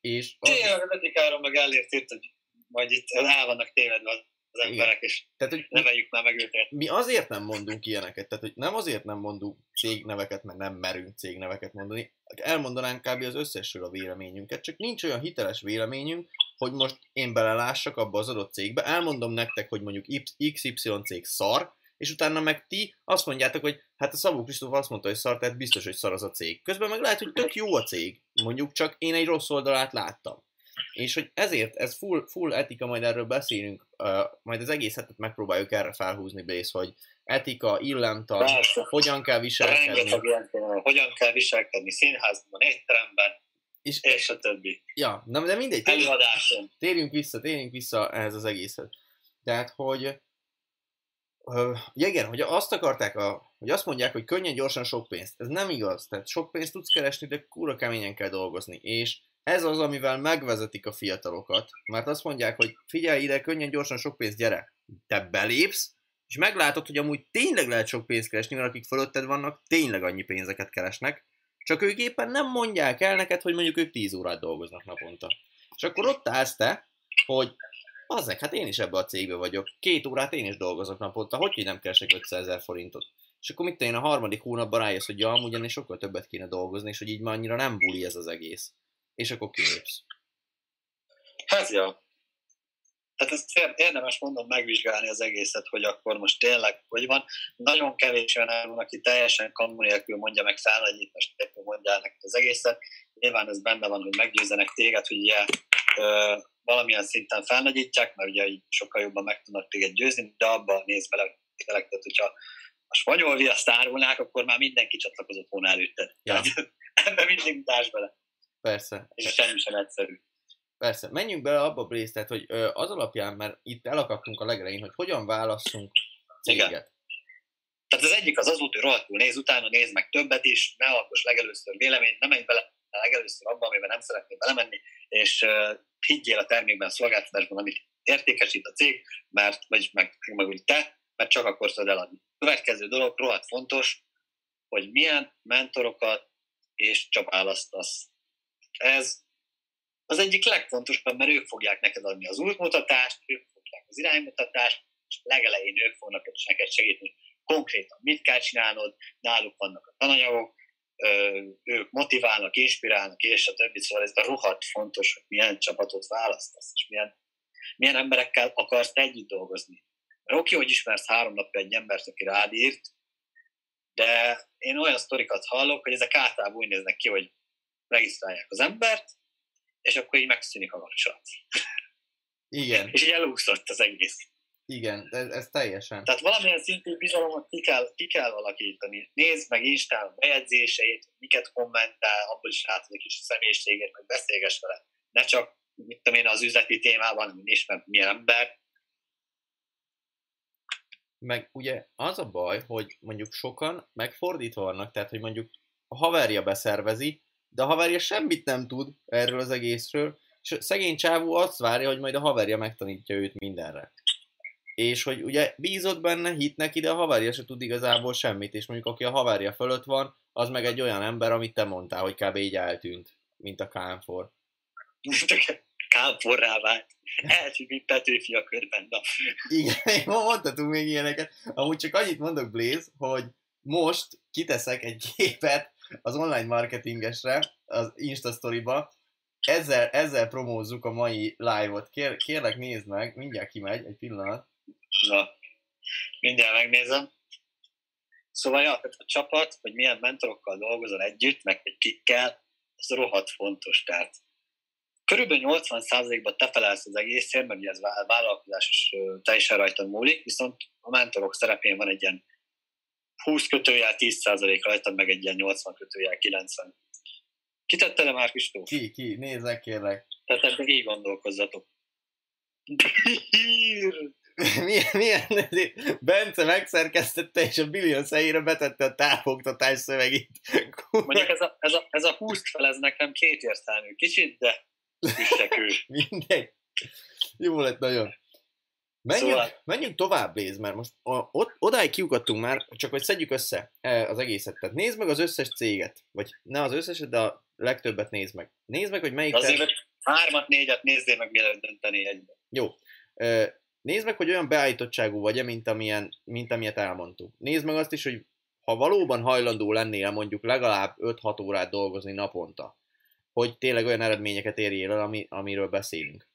És az... Tényleg az etikáról meg elértét, hogy majd itt el vannak tévedve az emberek, Igen. és tehát, hogy neveljük már meg őket. Mi azért nem mondunk ilyeneket, tehát hogy nem azért nem mondunk cégneveket, mert nem merünk cégneveket mondani, elmondanánk kb. az összesről a véleményünket, csak nincs olyan hiteles véleményünk, hogy most én belelássak abba az adott cégbe, elmondom nektek, hogy mondjuk XY cég szar, és utána meg ti azt mondjátok, hogy hát a Szabó Kristóf azt mondta, hogy szar, tehát biztos, hogy szar az a cég. Közben meg lehet, hogy tök jó a cég, mondjuk csak én egy rossz oldalát láttam. És hogy ezért, ez full, full etika, majd erről beszélünk, uh, majd az egész hetet megpróbáljuk erre felhúzni, Bész, hogy etika, illemtan, hogyan kell viselkedni. hogyan kell viselkedni színházban, étteremben, és, és a többi. Ja, na, de mindegy. Térjünk, térjünk vissza, térjünk vissza ehhez az egészhez. Tehát, hogy igen, hogy azt akarták, a, hogy azt mondják, hogy könnyen, gyorsan sok pénzt. Ez nem igaz. Tehát sok pénzt tudsz keresni, de kúra keményen kell dolgozni. És ez az, amivel megvezetik a fiatalokat. Mert azt mondják, hogy figyelj ide, könnyen, gyorsan sok pénzt, gyere. Te belépsz, és meglátod, hogy amúgy tényleg lehet sok pénzt keresni, mert akik fölötted vannak, tényleg annyi pénzeket keresnek, Csak ők éppen nem mondják el neked, hogy mondjuk ők 10 órát dolgoznak naponta. És akkor ott állsz te, hogy azzek, hát én is ebbe a cégbe vagyok. Két órát én is dolgozok naponta, hogy így nem keresek 500 ezer forintot. És akkor mit én a harmadik hónapban rájössz, hogy ja, amúgy ennél sokkal többet kéne dolgozni, és hogy így már annyira nem buli ez az egész. És akkor kilépsz. Hát ja. Tehát ezt érdemes mondom megvizsgálni az egészet, hogy akkor most tényleg hogy van. Nagyon kevés olyan van, aki teljesen kamu nélkül mondja meg felnagyítás mondja el az egészet. Nyilván ez benne van, hogy meggyőzenek téged, hogy ö, valamilyen szinten felnagyítják, mert ugye így sokkal jobban meg tudnak téged győzni, de abba néz bele, tehát hogyha a spanyol viaszt árulnák, akkor már mindenki csatlakozott volna előtted. Ja. ebben mindig társ bele. Persze. És semmi sem egyszerű. Persze. Menjünk bele abba, Blaze, tehát, hogy az alapján, mert itt elakadtunk a legelején, hogy hogyan válasszunk céget. Igen. Tehát az egyik az az út, hogy rohadtul néz, utána néz meg többet is, ne alkos legelőször véleményt, nem menj bele legelőször abban, amiben nem szeretnél belemenni, és higgyél a termékben, szolgáltatásban, amit értékesít a cég, mert, vagy meg, meg úgy te, mert csak akkor tudod eladni. Következő dolog, rohadt fontos, hogy milyen mentorokat és csapálasztasz. Ez az egyik legfontosabb, mert ők fogják neked adni az útmutatást, ők fogják az iránymutatást, és legelején ők fognak neked segíteni, konkrétan mit kell csinálnod, náluk vannak a tananyagok, ők motiválnak, inspirálnak, és a többi, szóval ez a rohadt fontos, hogy milyen csapatot választasz, és milyen, milyen emberekkel akarsz együtt dolgozni. Mert oké, hogy ismersz három napja egy embert, aki rád írt, de én olyan sztorikat hallok, hogy ezek általában úgy néznek ki, hogy regisztrálják az embert, és akkor így megszűnik a kapcsolat. Igen. és így elúszott az egész. Igen, ez, ez teljesen. Tehát valamilyen szintű bizalomot ki kell, ki kell alakítani. Nézd meg Instán a bejegyzéseit, miket kommentál, abból is látod egy kis személyiségét, meg beszélges vele. Ne csak, mit tudom én, az üzleti témában, is, mert milyen ember. Meg ugye az a baj, hogy mondjuk sokan megfordítva vannak, tehát hogy mondjuk a haverja beszervezi, de a haverja semmit nem tud erről az egészről, és szegény csávó azt várja, hogy majd a haverja megtanítja őt mindenre. És hogy ugye bízott benne, hit neki, de a haverja se tud igazából semmit, és mondjuk aki a haverja fölött van, az meg egy olyan ember, amit te mondtál, hogy kb. így eltűnt, mint a Kánfor. Kánforrá vált. Eltűnt, Petőfi a körben. Na. Igen, mondhatunk még ilyeneket. Amúgy csak annyit mondok, Blaze, hogy most kiteszek egy képet az online marketingesre, az Insta Story-ba, ezzel, ezzel promózzuk a mai live-ot. Kér, kérlek nézd meg, mindjárt kimegy, egy pillanat. Na, mindjárt megnézem. Szóval ja, tehát a csapat, hogy milyen mentorokkal dolgozol együtt, meg hogy kikkel, az rohadt fontos. Tehát körülbelül 80%-ban te felelsz az egészért, mert ez vállalkozás és teljesen rajta múlik, viszont a mentorok szerepén van egy ilyen 20 kötőjel 10% rajtad, meg egy ilyen 80 kötőjel 90. Ki tette le már Kristóf? Ki, ki, nézzek kérlek. Tehát ebben így gondolkozzatok. milyen, milyen, Bence megszerkesztette, és a billion helyére betette a távoktatás szövegét. Mondjuk ez a, ez a, ez a 20 fel, ez nekem értelmű. Kicsit, de. Mindegy. Jó lett nagyon. Menjünk, szóval... menjünk tovább, Léz, mert most ott, odáig kiugattunk már, csak hogy szedjük össze e, az egészet. Tehát nézd meg az összes céget, vagy ne az összeset, de a legtöbbet nézd meg. Nézd meg, hogy melyik... Azért, te... hármat, négyet nézzél meg, mielőtt dönteni egybe. Jó. Nézd meg, hogy olyan beállítottságú vagy-e, mint, amilyen, mint amilyet elmondtuk. Nézd meg azt is, hogy ha valóban hajlandó lennél mondjuk legalább 5-6 órát dolgozni naponta, hogy tényleg olyan eredményeket érjél el, ami, amiről beszélünk.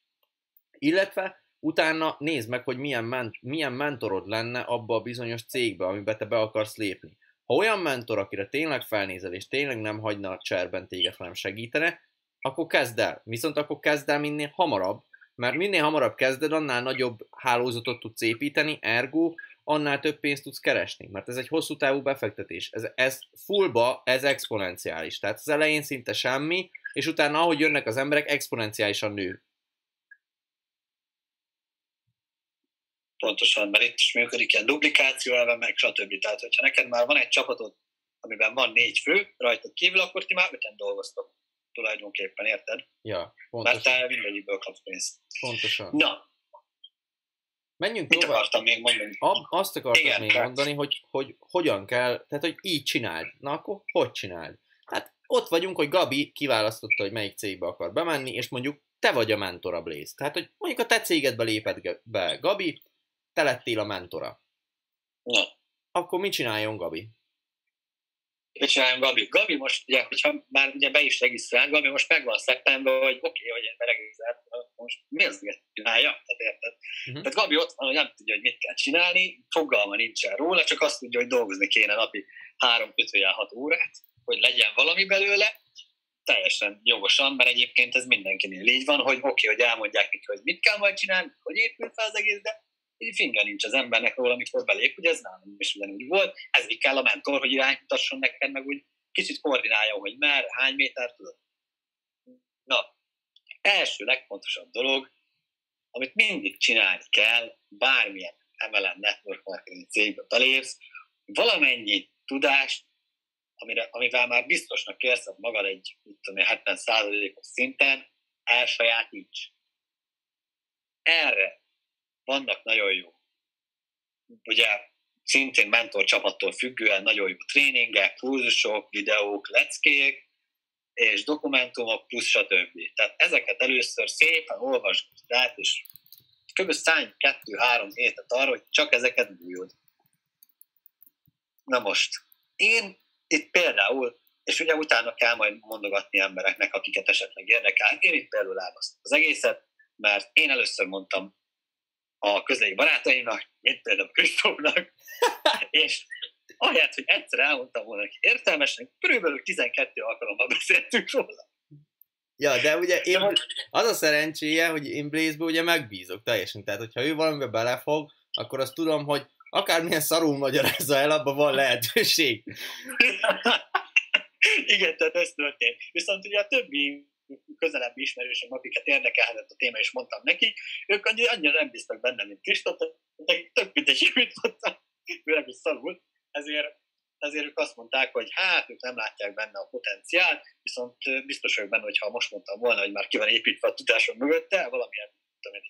Illetve utána nézd meg, hogy milyen, ment, milyen mentorod lenne abba a bizonyos cégbe, amiben te be akarsz lépni. Ha olyan mentor, akire tényleg felnézel, és tényleg nem hagyna a cserben téged, hanem segítene, akkor kezd el. Viszont akkor kezd el minél hamarabb, mert minél hamarabb kezded, annál nagyobb hálózatot tudsz építeni, ergo annál több pénzt tudsz keresni, mert ez egy hosszú távú befektetés. Ez, ez fullba, ez exponenciális. Tehát az elején szinte semmi, és utána, ahogy jönnek az emberek, exponenciálisan nő. Pontosan, mert itt is működik ilyen duplikáció elve, meg stb. Tehát, hogyha neked már van egy csapatod, amiben van négy fő, rajtad kívül, akkor ti már öten dolgoztok tulajdonképpen, érted? Ja, pontosan. Mert te mindegyikből kapsz pénzt. Pontosan. Na, Menjünk Mit tovább. akartam még mondani? Ab, azt akartam Igen, még tehát... mondani, hogy, hogy hogyan kell, tehát hogy így csináld. Na akkor hogy csináld? Hát ott vagyunk, hogy Gabi kiválasztotta, hogy melyik cégbe akar bemenni, és mondjuk te vagy a mentora, Blaze. Tehát, hogy mondjuk a te cégedbe lépett be Gabi, te lettél a mentora. Na, Akkor mit csináljon Gabi? Mit csináljam Gabi? Gabi most, ugye, hogyha már ugye be is regisztrál, Gabi most megvan szeptember, hogy oké, okay, hogy én beregisztrált, most mi az, hogy csinálja? Tehát érted? Mhm. Tehát Gabi ott van, hogy nem tudja, hogy mit kell csinálni, fogalma nincsen róla, csak azt tudja, hogy dolgozni kéne napi 3 5 6 órát, hogy legyen valami belőle, teljesen jogosan, mert egyébként ez mindenkinél így van, hogy oké, okay, hogy elmondják neki, hogy mit kell majd csinálni, hogy épül fel az egész, de finga nincs az embernek róla, amikor belép, ugye ez nálam is ugyanúgy volt, ezért kell a mentor, hogy irányítasson neked, meg úgy kicsit koordináljon, hogy mer, hány méter tudod. Na, első legfontosabb dolog, amit mindig csinálni kell, bármilyen MLM network marketing cégbe belépsz, valamennyi tudást, amire, amivel már biztosnak érzed magad egy mit tudom, én, 70%-os szinten, elsajátíts. Erre vannak nagyon jó, ugye szintén mentor csapattól függően nagyon jó tréningek, kurzusok, videók, leckék, és dokumentumok, plusz stb. Tehát ezeket először szépen olvasd át, és kb. szállj kettő-három hétet arra, hogy csak ezeket bújod. Na most, én itt például, és ugye utána kell majd mondogatni embereknek, akiket esetleg érdekel, én itt például elbasztam az egészet, mert én először mondtam a közeli barátaimnak, mint például Kristófnak, és ahelyett, hogy egyszer elmondtam volna neki értelmesen, körülbelül 12 alkalommal beszéltünk róla. Ja, de ugye én, az a szerencséje, hogy én blaze ugye megbízok teljesen. Tehát, hogyha ő valamibe belefog, akkor azt tudom, hogy akármilyen szarul magyarázza el, abban van lehetőség. Igen, tehát ez történt. Viszont ugye a többi közelebbi ismerősöm, akiket érdekelhetett a téma, és mondtam neki, ők annyira nem bíztak benne, mint Kristóf, de tök mindegy, mit mondtam, főleg is szarul. Ezért, ezért ők azt mondták, hogy hát ők nem látják benne a potenciált, viszont biztos vagyok benne, hogy ha most mondtam volna, hogy már ki van építve a tudásom mögötte, valamilyen tudom én,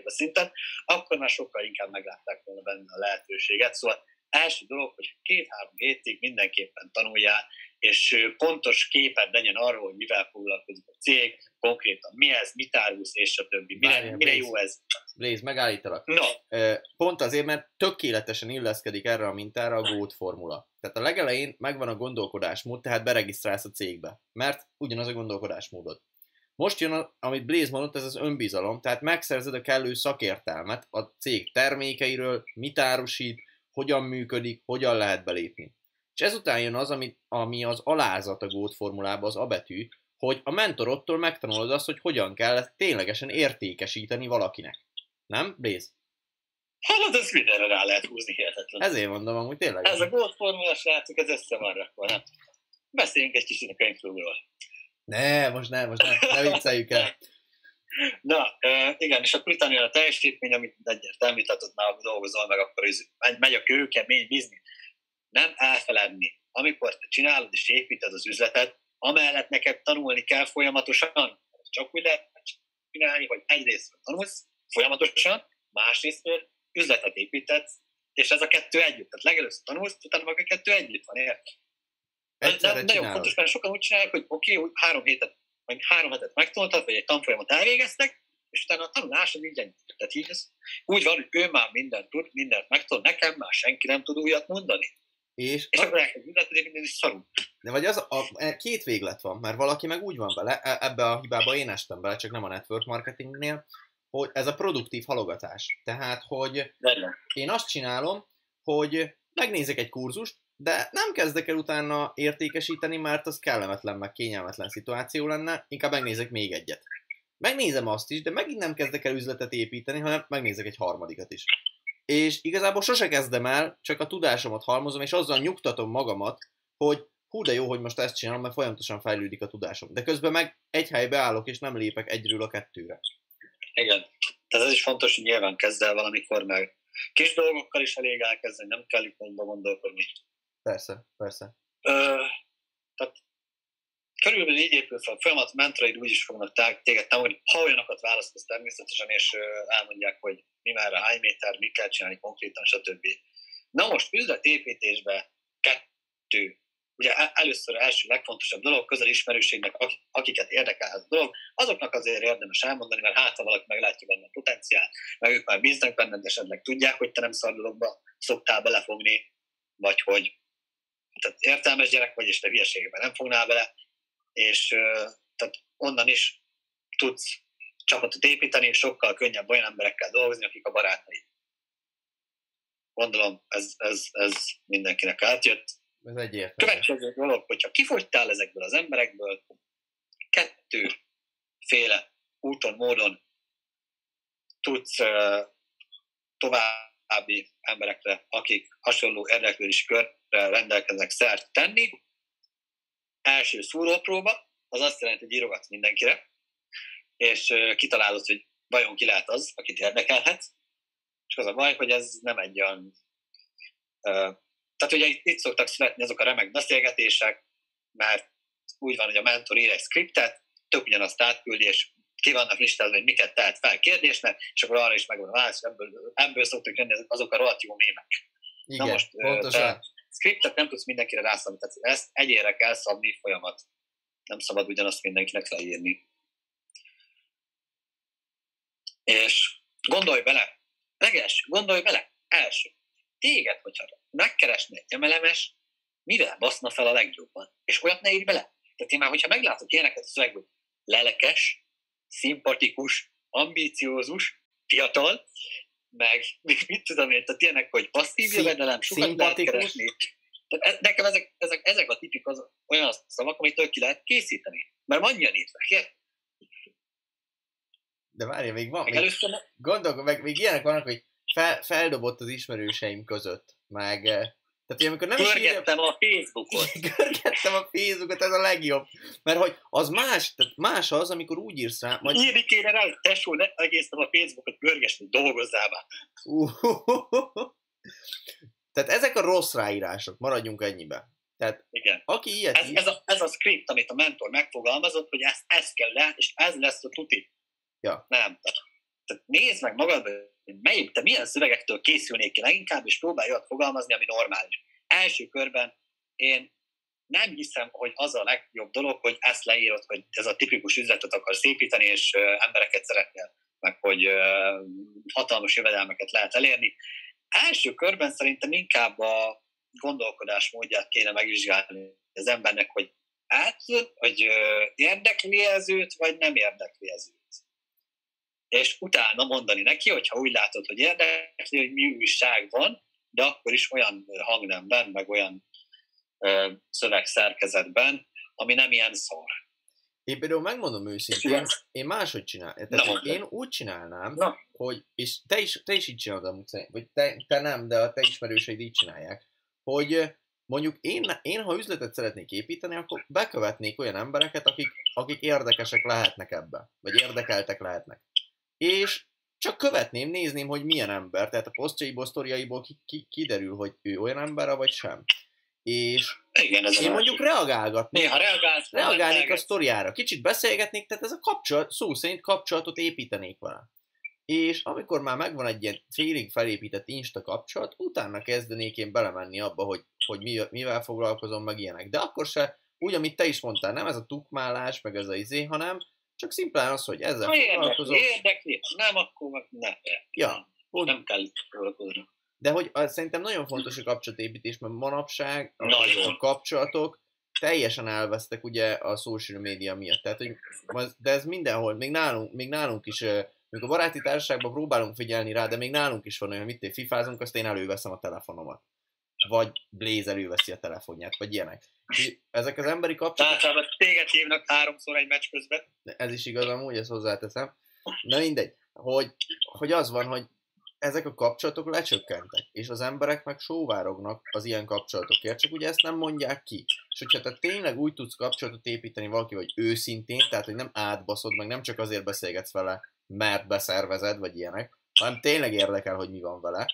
70-80%-os szinten, akkor már sokkal inkább meglátták volna benne a lehetőséget. Szóval első dolog, hogy két-három hétig mindenképpen tanuljál, és pontos képed legyen arról, hogy mivel foglalkozik a cég, konkrétan mi ez, mit árulsz, és a többi. Mire, Várjál, mire Blaze. jó ez? Blaze, megállítalak. No, Pont azért, mert tökéletesen illeszkedik erre a mintára a GOAT formula. Tehát a legelején megvan a gondolkodásmód, tehát beregisztrálsz a cégbe, mert ugyanaz a gondolkodásmódod. Most jön, a, amit Blaze mondott, ez az önbizalom, tehát megszerzed a kellő szakértelmet a cég termékeiről, mit árusít, hogyan működik, hogyan lehet belépni. És ezután jön az, ami, ami az alázat a GOAT formulában, az A betű, hogy a mentorodtól megtanulod azt, hogy hogyan kell ténylegesen értékesíteni valakinek. Nem, Blaze? hallod, ez mindenre rá lehet húzni hihetetlen. Ez, Ezért mondom amúgy tényleg. ez a gold formula, srácok, ez össze van rakva. nem? Beszéljünk egy kicsit a könyvklubról. Ne, most ne, most ne, ne vicceljük el. Na, igen, és akkor utána jön a teljesítmény, amit egyértelmű, tehát ott már dolgozol, meg akkor ez, megy, a kőkemény biznisz. Nem elfeledni. Amikor te csinálod és építed az üzletet, amellett neked tanulni kell folyamatosan. Csak úgy lehet csinálni, hogy egyrészt tanulsz folyamatosan, másrészt üzletet építetsz, és ez a kettő együtt. Tehát legelőször tanulsz, utána meg a kettő együtt van, érted? Egyszerre nagyon fontos, mert sokan úgy csinálják, hogy oké, okay, három hétet, vagy három hetet megtanultak, vagy egy tanfolyamot elvégeztek, és utána a tanulás az így ennyi. Tehát így ez úgy van, hogy ő már mindent tud, mindent megtud, nekem már senki nem tud újat mondani. És, És akkor elkezd üzletet építeni, és szarul. de vagy az, a, a, két véglet van, mert valaki meg úgy van vele, e- ebbe a hibába én estem bele, csak nem a network marketingnél, hogy ez a produktív halogatás. Tehát, hogy Rendben. én azt csinálom, hogy megnézek egy kurzust, de nem kezdek el utána értékesíteni, mert az kellemetlen, meg kényelmetlen szituáció lenne, inkább megnézek még egyet. Megnézem azt is, de megint nem kezdek el üzletet építeni, hanem megnézek egy harmadikat is. És igazából sose kezdem el, csak a tudásomat halmozom, és azzal nyugtatom magamat, hogy hú de jó, hogy most ezt csinálom, mert folyamatosan fejlődik a tudásom. De közben meg egy helybe állok, és nem lépek egyről a kettőre. Igen. Tehát ez is fontos, hogy nyilván kezd el valamikor, meg kis dolgokkal is elég elkezdeni, nem kell itt nagyba gondolkodni. Persze, persze. Ö, körülbelül így épül fel a folyamat, mentoraid úgy is fognak téged támogatni, ha olyanokat választasz természetesen, és elmondják, hogy mi már a hány méter, mit kell csinálni konkrétan, stb. Na most üzletépítésbe kettő. Ugye először első legfontosabb dolog, közel ismerőségnek, akiket érdekel ez a dolog, azoknak azért érdemes elmondani, mert hát ha valaki meglátja benne a potenciál, meg ők már bíznak benned, esetleg tudják, hogy te nem szardologba szoktál belefogni, vagy hogy. Tehát értelmes gyerek vagy, és te hülyeségben nem fognál bele, és tehát onnan is tudsz csapatot építeni, és sokkal könnyebb olyan emberekkel dolgozni, akik a barátai. Gondolom, ez, ez, ez mindenkinek átjött. Ez egyértelmű. Következő dolog, hogyha kifogytál ezekből az emberekből, kettőféle úton, módon tudsz uh, további emberekre, akik hasonló érdeklődési körre rendelkeznek szert tenni. Első szúrópróba, az azt jelenti, hogy írogatsz mindenkire, és kitalálod, hogy vajon ki lehet az, akit érdekelhet. És az a baj, hogy ez nem egy olyan... Tehát ugye itt, itt szoktak születni azok a remek beszélgetések, mert úgy van, hogy a mentor ír egy skriptet, tök ugyanazt átküldi, és ki vannak listázva, hogy miket tehet fel kérdésnek, és akkor arra is megvan a válasz, ebből, ebből szoktak jönni azok a rohadt jó mémek. Igen, Na most, pontosan. Te scriptet nem tudsz mindenkire rászabni, tehát ezt egyére kell szabni folyamat. Nem szabad ugyanazt mindenkinek leírni. És gondolj bele, leges, gondolj bele, első, téged, hogyha megkeresne egy emelemes, mivel baszna fel a legjobban? És olyat ne írj bele. Tehát én már, hogyha meglátok ilyeneket a szövegből, lelekes, szimpatikus, ambíciózus, fiatal, meg mit tudom én, tehát ilyenek, hogy passzív jövedelem, sokat lehet keresni. Tehát e- nekem ezek, ezek, ezek a tipik az, olyan szavak, amit ki lehet készíteni. Mert annyian írták, De várja, még van, még, először... gondolok, meg még ilyenek vannak, hogy fel, feldobott az ismerőseim között, meg eh, tehát, hogy amikor nem Görgettem írja... a Facebookot. Görgettem a Facebookot, ez a legjobb. Mert hogy az más, tehát más az, amikor úgy írsz rá... Majd... Írni kéne rá, hogy tesó, ne egészen a Facebookot görgesni, dolgozzál már. tehát ezek a rossz ráírások, maradjunk ennyibe. Tehát Igen. aki ilyet ez, ez, a, ez a script, amit a mentor megfogalmazott, hogy ez, ez kell le, és ez lesz a tuti. Ja. Nem. Tehát nézd meg magad, melyik, te milyen szövegektől készülnék ki leginkább, és próbálj olyat fogalmazni, ami normális. Első körben én nem hiszem, hogy az a legjobb dolog, hogy ezt leírod, hogy ez a tipikus üzletet akarsz építeni, és embereket szeretnél, meg hogy hatalmas jövedelmeket lehet elérni. Első körben szerintem inkább a gondolkodás módját kéne megvizsgálni az embernek, hogy át, hogy érdekli ez őt, vagy nem érdekli ez őt és utána mondani neki, hogyha úgy látod, hogy érdekli, hogy mi újság van, de akkor is olyan hangnemben, meg olyan ö, szövegszerkezetben, ami nem ilyen szar. Én például megmondom őszintén, én máshogy csinálnám. Tehát én úgy csinálnám, Na. hogy, és te is, te is így csinálod amúgy, vagy te, te nem, de a te ismerőseid így csinálják, hogy mondjuk én, én, ha üzletet szeretnék építeni, akkor bekövetnék olyan embereket, akik, akik érdekesek lehetnek ebbe, vagy érdekeltek lehetnek és csak követném, nézném, hogy milyen ember, tehát a posztjaiból, sztoriaiból ki, ki, kiderül, hogy ő olyan ember, vagy sem. És Igen, ez én mondjuk reagálgatnék. Néha reagálsz, reagálnék a sztoriára. Kicsit beszélgetnék, tehát ez a kapcsolat, szó szerint kapcsolatot építenék vele. És amikor már megvan egy ilyen félig felépített Insta kapcsolat, utána kezdenék én belemenni abba, hogy, hogy mi, mivel foglalkozom, meg ilyenek. De akkor se, úgy, amit te is mondtál, nem ez a tukmálás, meg ez a izé, hanem csak szimplán az, hogy ezzel ha foglalkozom. Érdekli, nem, akkor meg ne. Ja, pont. Nem kell foglalkozni. De hogy az, szerintem nagyon fontos a kapcsolatépítés, mert manapság a, a kapcsolatok teljesen elvesztek ugye a social media miatt. Tehát, hogy, de ez mindenhol, még nálunk, még nálunk is, még a baráti társaságban próbálunk figyelni rá, de még nálunk is van olyan, mit én fifázunk, azt én előveszem a telefonomat vagy Blaze előveszi a telefonját, vagy ilyenek. Ezek az emberi kapcsolatok... Általában téged hívnak háromszor egy meccs közben. Ez is igaz amúgy, ezt hozzáteszem. Na mindegy, hogy, hogy az van, hogy ezek a kapcsolatok lecsökkentek, és az emberek meg sóvárognak az ilyen kapcsolatokért, csak ugye ezt nem mondják ki. És hogyha te tényleg úgy tudsz kapcsolatot építeni valaki, hogy őszintén, tehát hogy nem átbaszod, meg nem csak azért beszélgetsz vele, mert beszervezed, vagy ilyenek, hanem tényleg érdekel, hogy mi van vele,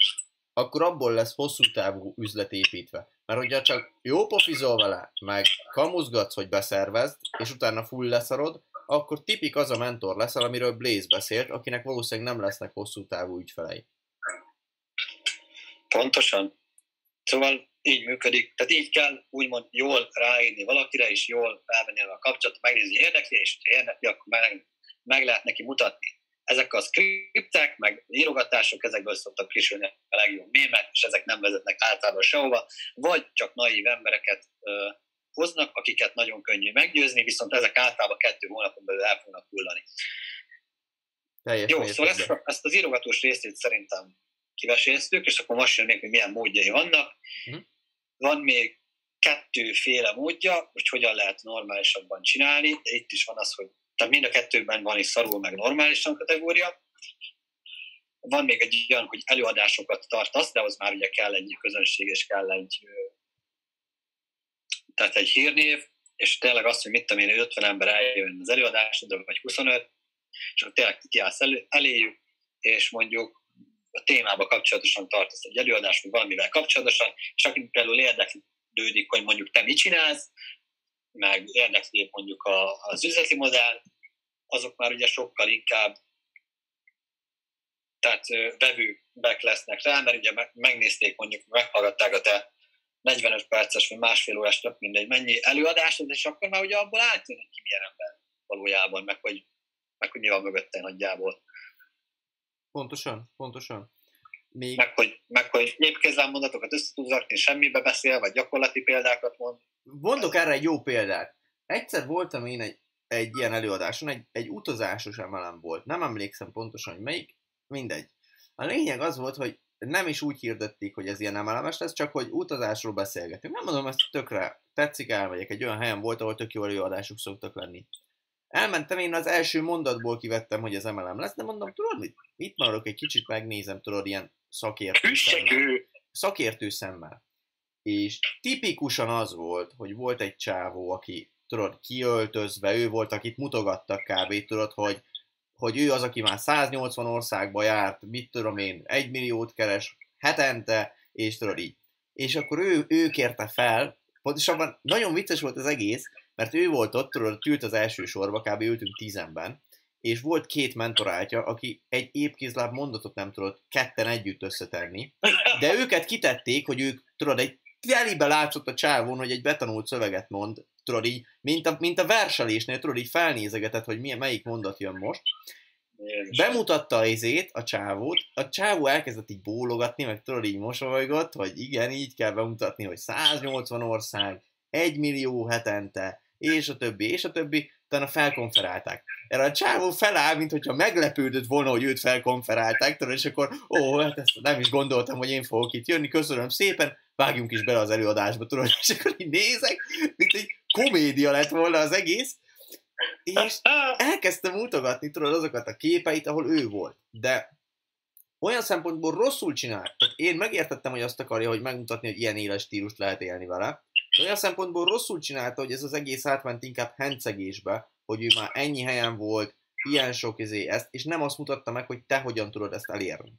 akkor abból lesz hosszú távú üzlet építve. Mert hogyha csak jó pofizol vele, meg kamuzgatsz, hogy beszervezd, és utána full leszarod, akkor tipik az a mentor leszel, amiről Blaze beszélt, akinek valószínűleg nem lesznek hosszú távú ügyfelei. Pontosan. Szóval így működik. Tehát így kell úgymond jól ráírni valakire, és jól felvenni a kapcsolatot, megnézni, érdekli, és érdekli, akkor meg, meg lehet neki mutatni. Ezek a skriptek, meg írogatások, ezekből szoktak kisülni a legjobb mémek, és ezek nem vezetnek általában sehova, vagy csak naív embereket ö, hoznak, akiket nagyon könnyű meggyőzni, viszont ezek általában kettő hónapon belül el fognak hullani. Teljes Jó, szóval ezt, ezt az írogatós részét szerintem kiveséztük, és akkor most jön még, hogy milyen módjai vannak. Uh-huh. Van még kettőféle módja, hogy hogyan lehet normálisabban csinálni, de itt is van az, hogy tehát mind a kettőben van is szarul meg normálisan kategória. Van még egy olyan, hogy előadásokat tartasz, de az már ugye kell egy közönség, és kell egy tehát egy hírnév, és tényleg azt, hogy mit tudom én, 50 ember eljön az előadásodra, vagy 25, és akkor tényleg kiállsz elő, eléjük, és mondjuk a témába kapcsolatosan tartasz egy előadást, vagy valamivel kapcsolatosan, és aki például érdeklődik, hogy mondjuk te mit csinálsz, meg érdekli mondjuk a, az üzleti modell, azok már ugye sokkal inkább tehát vevőbek lesznek rá, mert ugye megnézték mondjuk, meghallgatták a te 45 perces vagy másfél órás, tök mindegy, mennyi előadásod, és akkor már ugye abból átjön, ki milyen ember valójában, meg hogy, meg hogy mi van mögötte nagyjából. Pontosan, pontosan. Még... Meg, hogy, meg, hogy népkézzel mondatokat össze tudsz rakni, semmibe beszél, vagy gyakorlati példákat mond. Mondok erre egy jó példát. Egyszer voltam én egy, egy ilyen előadáson, egy, egy utazásos emelem volt. Nem emlékszem pontosan, hogy melyik, mindegy. A lényeg az volt, hogy nem is úgy hirdették, hogy ez ilyen emelemes lesz, csak hogy utazásról beszélgetünk. Nem mondom, ezt tökre tetszik, elmegyek. Egy olyan helyen volt, ahol tök jó előadások szoktak lenni. Elmentem, én az első mondatból kivettem, hogy ez emelem lesz, de mondom, tudod mit? Itt maradok egy kicsit, megnézem, tudod, ilyen szakértő szemmel. Szakértő szemmel. És tipikusan az volt, hogy volt egy csávó, aki, tudod, kiöltözve, ő volt, akit mutogattak kb. tudod, hogy hogy ő az, aki már 180 országba járt, mit tudom én, egy milliót keres hetente, és tudod így. És akkor ő, ő kérte fel, pontosabban nagyon vicces volt az egész, mert ő volt ott, tudod, ült az első sorba, kb. ültünk tízenben, és volt két mentorátja, aki egy épkézláb mondatot nem tudott ketten együtt összetenni, de őket kitették, hogy ők, tudod, egy telibe látszott a csávón, hogy egy betanult szöveget mond, tudod így, mint a, mint a verselésnél, tudod így felnézegetett, hogy milyen, melyik mondat jön most. Bemutatta az izét, a csávót, a csávó elkezdett így bólogatni, meg tudod így mosolygott, hogy igen, így kell bemutatni, hogy 180 ország, 1 millió hetente, és a többi, és a többi, utána felkonferálták. Erre a csávó feláll, mint hogyha meglepődött volna, hogy őt felkonferálták, tudod, és akkor, ó, hát ezt nem is gondoltam, hogy én fogok itt jönni, köszönöm szépen, vágjunk is bele az előadásba, tudod, és akkor így nézek, mint egy komédia lett volna az egész, és elkezdtem mutogatni, tudod, azokat a képeit, ahol ő volt. De olyan szempontból rosszul csinált. Én megértettem, hogy azt akarja, hogy megmutatni, hogy ilyen éles stílust lehet élni vele. De olyan szempontból rosszul csinálta, hogy ez az egész átment inkább hencegésbe, hogy ő már ennyi helyen volt, ilyen sok izé ezt, és nem azt mutatta meg, hogy te hogyan tudod ezt elérni.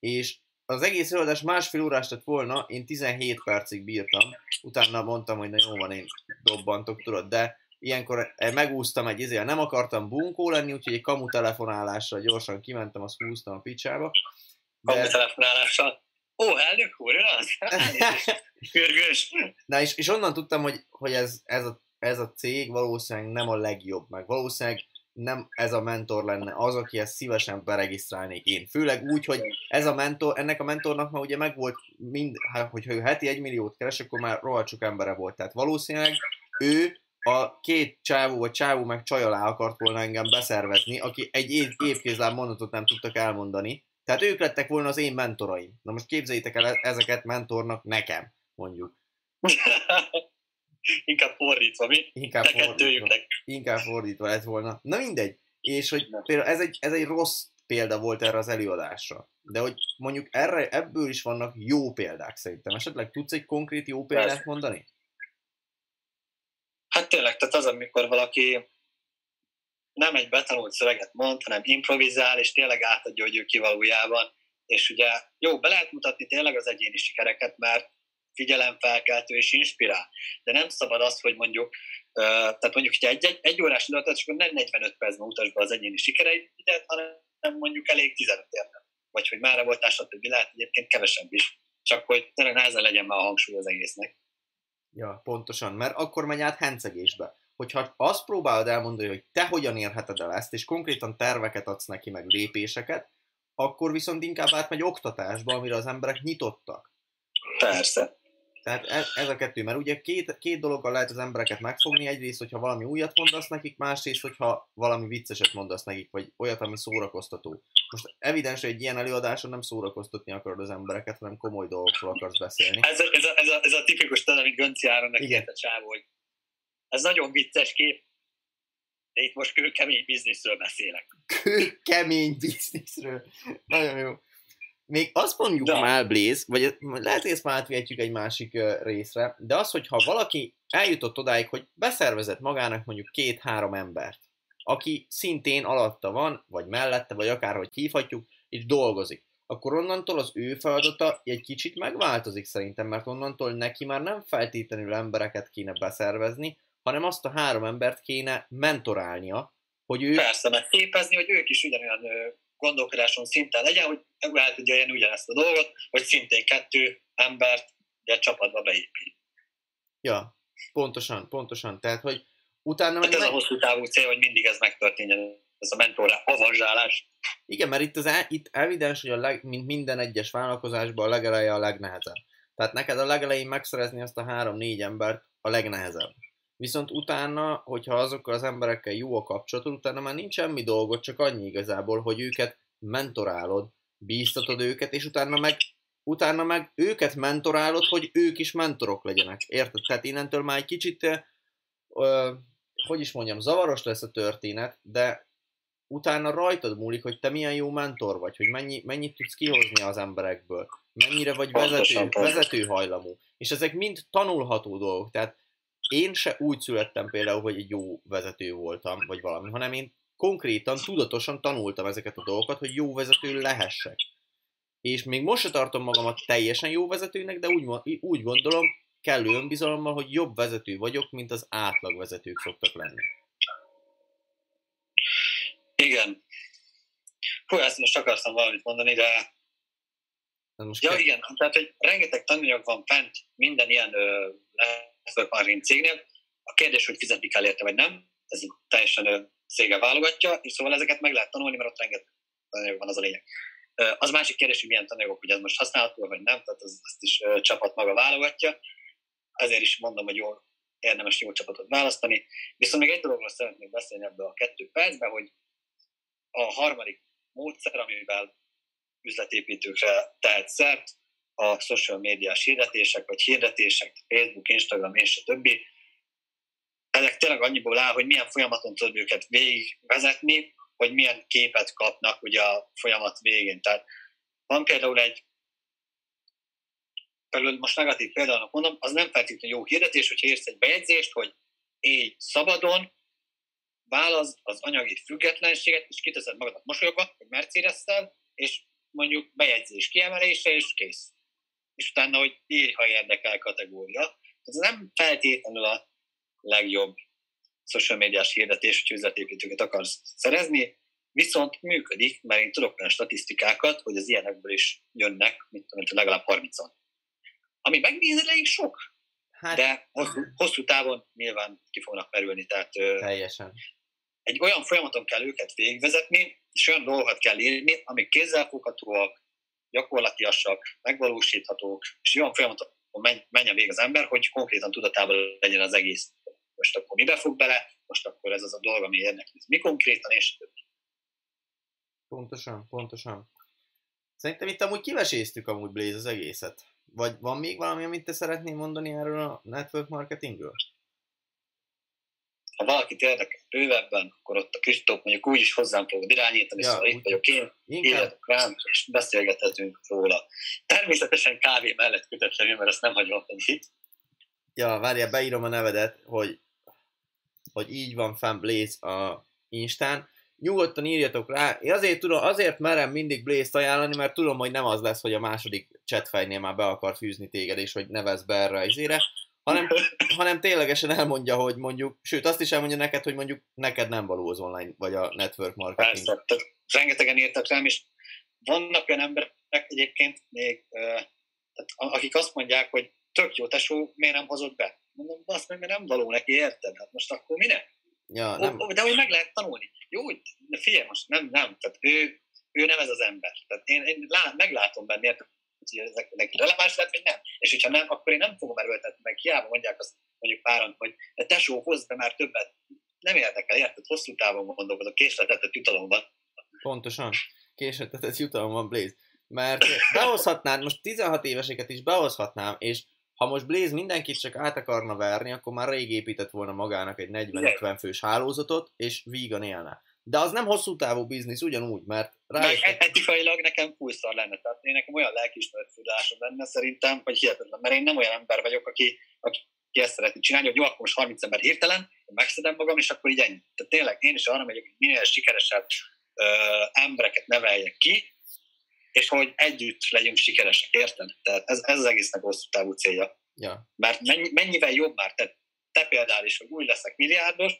És az egész előadás másfél órás lett volna, én 17 percig bírtam, utána mondtam, hogy na jó van, én dobbantok, tudod, de ilyenkor megúsztam egy izél, nem akartam bunkó lenni, úgyhogy egy kamu telefonálással gyorsan kimentem, azt húztam a picsába. De... Kamu telefonálással? Ó, elnök úr, az? Na és, és onnan tudtam, hogy, hogy ez, ez, a, ez a cég valószínűleg nem a legjobb, meg valószínűleg nem ez a mentor lenne az, aki ezt szívesen beregisztrálnék én. Főleg úgy, hogy ez a mentor, ennek a mentornak már ugye megvolt mind, hát, hogyha ő heti egy milliót keres, akkor már rohadt sok embere volt. Tehát valószínűleg ő a két csávó vagy csávó meg csaj alá akart volna engem beszervezni, aki egy év, évkézláb mondatot nem tudtak elmondani. Tehát ők lettek volna az én mentoraim. Na most képzeljétek el ezeket mentornak nekem, mondjuk. Inkább fordítva, mi? Inkább fordítva. Inkább fordítva lett volna. Na mindegy. És hogy például ez egy, ez egy rossz példa volt erre az előadásra. De hogy mondjuk erre, ebből is vannak jó példák szerintem. Esetleg tudsz egy konkrét jó példát Persze. mondani? Hát tényleg, tehát az, amikor valaki nem egy betanult szöveget mond, hanem improvizál, és tényleg átadja, hogy ő kivalójában. És ugye jó, be lehet mutatni tényleg az egyéni sikereket, mert figyelemfelkeltő és inspirál. De nem szabad az, hogy mondjuk, tehát mondjuk, hogy egy, egy, egy órás adatot, akkor nem 45 percben mutasd be az egyéni sikereidet, hanem mondjuk elég 15 értem. Vagy hogy már voltál, stb. lehet egyébként kevesebb is. csak hogy tényleg nehezen legyen már a hangsúly az egésznek. Ja, pontosan, mert akkor megy át hencegésbe. Hogyha azt próbálod elmondani, hogy te hogyan érheted el ezt, és konkrétan terveket adsz neki, meg lépéseket, akkor viszont inkább átmegy oktatásba, amire az emberek nyitottak. Persze. Tehát ez, ez a kettő, mert ugye két, két dologgal lehet az embereket megfogni. Egyrészt, hogyha valami újat mondasz nekik, másrészt, hogyha valami vicceset mondasz nekik, vagy olyat, ami szórakoztató. Most evidens, hogy egy ilyen előadáson nem szórakoztatni akarod az embereket, hanem komoly dolgokról akarsz beszélni. Ez a, ez a, ez a, ez a tipikus amit Gönci Áronnak a csávó, hogy ez nagyon vicces kép, de itt most kőkemény bizniszről beszélek. Kőkemény bizniszről. Nagyon jó. Még azt mondjuk de. már, Blaze, vagy lehet, hogy ezt már átvihetjük egy másik részre, de az, hogyha valaki eljutott odáig, hogy beszervezett magának mondjuk két-három embert, aki szintén alatta van, vagy mellette, vagy akárhogy hívhatjuk, és dolgozik, akkor onnantól az ő feladata egy kicsit megváltozik szerintem, mert onnantól neki már nem feltétlenül embereket kéne beszervezni, hanem azt a három embert kéne mentorálnia, hogy ő... Persze, meg képezni, hogy ők is ugyanolyan gondolkodáson szinten legyen, hogy el tudja élni ugyanezt a dolgot, hogy szintén kettő embert egy csapatba beépít. Ja, pontosan, pontosan. Tehát, hogy utána... Hát ez meg... a hosszú távú cél, hogy mindig ez megtörténjen, ez a mentorá avanzsálás. Igen, mert itt, az, el, itt evidens, hogy a leg, mint minden egyes vállalkozásban a legeleje a legnehezebb. Tehát neked a legelején megszerezni azt a három-négy embert a legnehezebb. Viszont utána, hogyha azokkal az emberekkel jó a kapcsolatod, utána már nincs semmi dolgot, csak annyi igazából, hogy őket mentorálod, bíztatod őket, és utána meg, utána meg őket mentorálod, hogy ők is mentorok legyenek. Érted? Tehát innentől már egy kicsit, ö, hogy is mondjam, zavaros lesz a történet, de utána rajtad múlik, hogy te milyen jó mentor vagy, hogy mennyi, mennyit tudsz kihozni az emberekből, mennyire vagy vezető, vezető hajlamú. És ezek mind tanulható dolgok. Tehát én se úgy születtem például, hogy egy jó vezető voltam, vagy valami, hanem én konkrétan, tudatosan tanultam ezeket a dolgokat, hogy jó vezető lehessek. És még most se tartom magamat teljesen jó vezetőnek, de úgy, úgy gondolom, kellő önbizalommal, hogy jobb vezető vagyok, mint az átlag vezetők szoktak lenni. Igen. Hú, ezt most akartam valamit mondani, de... most ja, kell... igen, tehát, hogy rengeteg tananyag van fent minden ilyen ö, network marketing cégnél. A kérdés, hogy fizetni kell érte, vagy nem, ez teljesen cége válogatja, és szóval ezeket meg lehet tanulni, mert ott rengeteg van, az a lényeg. Az másik kérdés, hogy milyen tananyagok, hogy ez most használható, vagy nem, tehát az, azt is csapat maga válogatja. Ezért is mondom, hogy jó, érdemes jó csapatot választani. Viszont még egy dologról szeretnék beszélni ebbe a kettő percben, hogy a harmadik módszer, amivel üzletépítőkre tehet szert, a social médiás hirdetések, vagy hirdetések, Facebook, Instagram és a többi, ezek tényleg annyiból áll, hogy milyen folyamaton tudod őket végigvezetni, hogy milyen képet kapnak ugye a folyamat végén. Tehát van például egy, például most negatív példának mondom, az nem feltétlenül jó hirdetés, hogyha érsz egy bejegyzést, hogy éj szabadon, válasz az anyagi függetlenséget, és kiteszed magadat mosolyogva, hogy mercedes és mondjuk bejegyzés kiemelése, és kész és utána, hogy írj, ha érdekel kategória. Ez nem feltétlenül a legjobb social médiás hirdetés, hogy üzletépítőket akarsz szerezni, viszont működik, mert én tudok olyan statisztikákat, hogy az ilyenekből is jönnek, mint tudom, legalább 30-an. Ami megnézed, elég sok, hát, de hosszú, hosszú távon nyilván ki fognak merülni. Tehát, teljesen. Egy olyan folyamaton kell őket végigvezetni, és olyan dolgokat kell írni, amik kézzelfoghatóak, gyakorlatiasak, megvalósíthatók, és olyan folyamaton menjen végig az ember, hogy konkrétan tudatában legyen az egész. Most akkor mibe fog bele, most akkor ez az a dolog, ami érdekli. Mi konkrétan, és. Pontosan, pontosan. Szerintem itt amúgy kiveséztük amúgy Blaze az egészet. Vagy van még valami, amit te szeretnél mondani erről a network marketingről? Ha valakit érdekel bővebben, akkor ott a Kristóf mondjuk úgy is hozzám fogod irányítani, ja, szóval itt vagyok én, írjatok rám, és beszélgethetünk róla. Természetesen kávé mellett kötetlenül, mert ezt nem hagyom itt. Ja, várjál, beírom a nevedet, hogy, hogy így van fenn Blaze a Instán. Nyugodtan írjatok rá. Én azért, tudom, azért merem mindig Blaze-t ajánlani, mert tudom, hogy nem az lesz, hogy a második chatfejnél már be akar fűzni téged, és hogy nevez be erre az izére hanem, hanem ténylegesen elmondja, hogy mondjuk, sőt azt is elmondja neked, hogy mondjuk neked nem való az online, vagy a network marketing. Persze, tehát rengetegen írtak rám, és vannak olyan emberek egyébként még Tehát, akik azt mondják, hogy tök jó tesó, miért nem hozott be? Mondom, azt meg, mert nem való neki, érted? Hát most akkor minek? Ja, nem. De hogy meg lehet tanulni. Jó, de figyelj, most nem, nem. Tehát ő, ő nem ez az ember. Tehát én, én lá, meglátom benne, hogy ezek neki releváns lehet, vagy nem. És hogyha nem, akkor én nem fogom erőltetni meg. Hiába mondják azt mondjuk páran, hogy de tesó, hozd be már többet. Nem érdekel, érted? Hosszú távon gondolkodok, késletetett jutalomban. Pontosan. Késletetett jutalom van, Blaze. Mert behozhatnád, most 16 éveseket is behozhatnám, és ha most Blaze mindenkit csak át akarna verni, akkor már rég épített volna magának egy 40-50 fős hálózatot, és vígan élne. De az nem hosszú távú biznisz ugyanúgy, mert rá is... etikailag nekem pulszar lenne, tehát én nekem olyan lelkismeret tudásom lenne szerintem, hogy hihetetlen, mert én nem olyan ember vagyok, aki, aki ezt szeretné csinálni, hogy jó, akkor most 30 ember hirtelen, megszedem magam, és akkor így ennyi. Tehát tényleg én is arra megyek, hogy minél sikeresebb ö, embereket neveljek ki, és hogy együtt legyünk sikeresek, érted? Tehát ez, ez az egésznek hosszú távú célja. Ja. Mert mennyi, mennyivel jobb már, te, te például is, hogy úgy leszek milliárdos,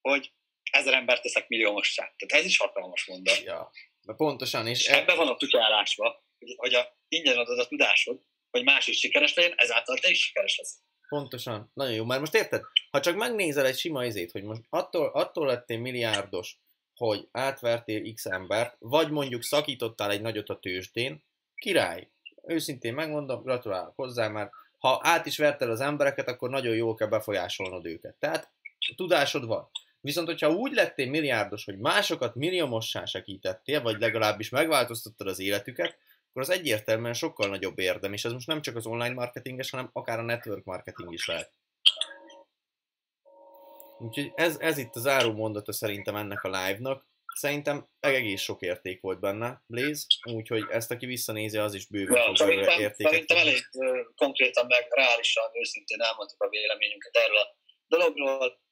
hogy ezer embert teszek milliómossá. Tehát ez is hatalmas mondat. Ja. De pontosan. És, és ebben van a tutyálásva, hogy, hogy a, ingyen adod a tudásod, hogy más is sikeres legyen, ezáltal te is sikeres lesz. Pontosan. Nagyon jó. Mert most érted, ha csak megnézel egy sima izét, hogy most attól, attól lettél milliárdos, hogy átvertél X embert, vagy mondjuk szakítottál egy nagyot a tőzsdén, király. Őszintén megmondom, gratulálok hozzá, mert ha át is verted az embereket, akkor nagyon jól kell befolyásolnod őket. Tehát tudásod van. Viszont, hogyha úgy lettél milliárdos, hogy másokat milliómossá segítettél, vagy legalábbis megváltoztattad az életüket, akkor az egyértelműen sokkal nagyobb érdem, és ez most nem csak az online marketinges, hanem akár a network marketing is lehet. Úgyhogy ez, ez itt az áró mondata szerintem ennek a live-nak. Szerintem egész sok érték volt benne, Blaze, úgyhogy ezt, aki visszanézi, az is bőven ja, fog szerintem, értéket. Szerintem elég konkrétan, meg reálisan, őszintén elmondtuk a véleményünket erről a dologról.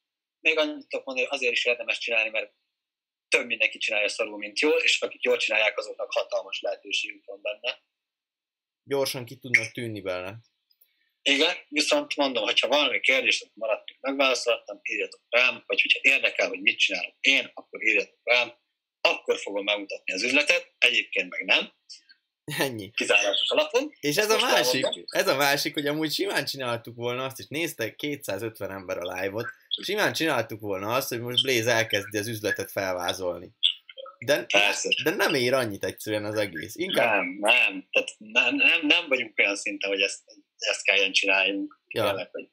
Még annyit tudok mondani, hogy azért is érdemes csinálni, mert több mindenki csinálja szarul, mint jól, és akik jól csinálják, azoknak hatalmas lehetőségük van benne. Gyorsan ki tudnak tűnni bele. Igen, viszont mondom, hogyha valami kérdést maradtunk, megválaszoltam, írjatok rám, vagy hogyha érdekel, hogy mit csinálok én, akkor írjatok rám, akkor fogom megmutatni az üzletet, egyébként meg nem. Ennyi. Kizárásos alapon. És ez a másik, ez a másik, hogy amúgy simán csináltuk volna azt, és néztek 250 ember a live-ot, simán csináltuk volna azt, hogy most Blaze elkezdi az üzletet felvázolni. De, de nem ér annyit egyszerűen az egész. Inkább... Nem, nem. Tehát nem, nem, nem vagyunk olyan szinten, hogy ezt, ezt kelljen csináljunk. Ja. Hogy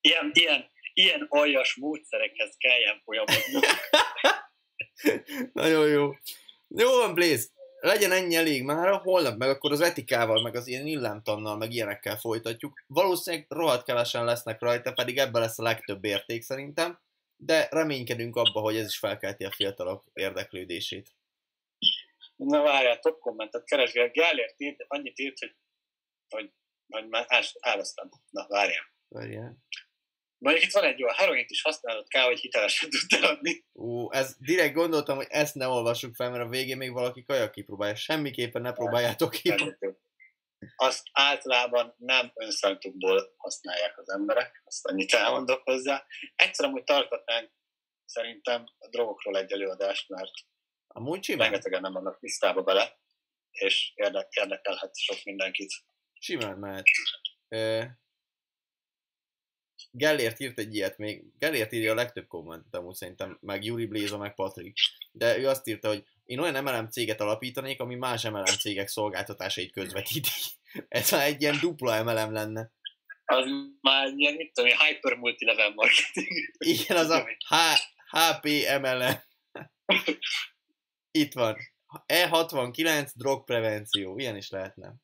ilyen, ilyen, ilyen aljas módszerekhez kelljen folyamodnunk. Nagyon jó. Jó van, Blaze. Legyen ennyi elég már, holnap meg akkor az etikával, meg az ilyen illámtannal, meg ilyenekkel folytatjuk. Valószínűleg rohadt kevesen lesznek rajta, pedig ebben lesz a legtöbb érték szerintem de reménykedünk abba, hogy ez is felkelti a fiatalok érdeklődését. Na várjál, top kommentet keresgél. Gellért írt, annyit írt, hogy, hogy, hogy már elvesztem. Na, várjál. Várjál. Mondjuk itt van egy jó, a heroint is használod kell, hogy hitelesen tudta adni. Ú, ez direkt gondoltam, hogy ezt ne olvassuk fel, mert a végén még valaki kajak kipróbálja. Semmiképpen ne próbáljátok ki azt általában nem önszántukból használják az emberek, azt annyit elmondok hozzá. Egyszer amúgy tartatnánk szerintem a drogokról egy előadást, mert Amúgy simán. rengetegen nem vannak tisztába bele, és érdekelhet sok mindenkit. Simán mehet. E... Gellért írt egy ilyet még, Gellért írja a legtöbb kommentet amúgy szerintem, meg Juri Bléza, meg Patrik, de ő azt írta, hogy én olyan MLM céget alapítanék, ami más MLM cégek szolgáltatásait közvetíti. Ez már egy ilyen dupla MLM lenne. Az már ilyen, mit tudom, hyper multi-level marketing. Igen, az a H- HPMLM. Itt van. E69 drogprevenció. Ilyen is lehetne.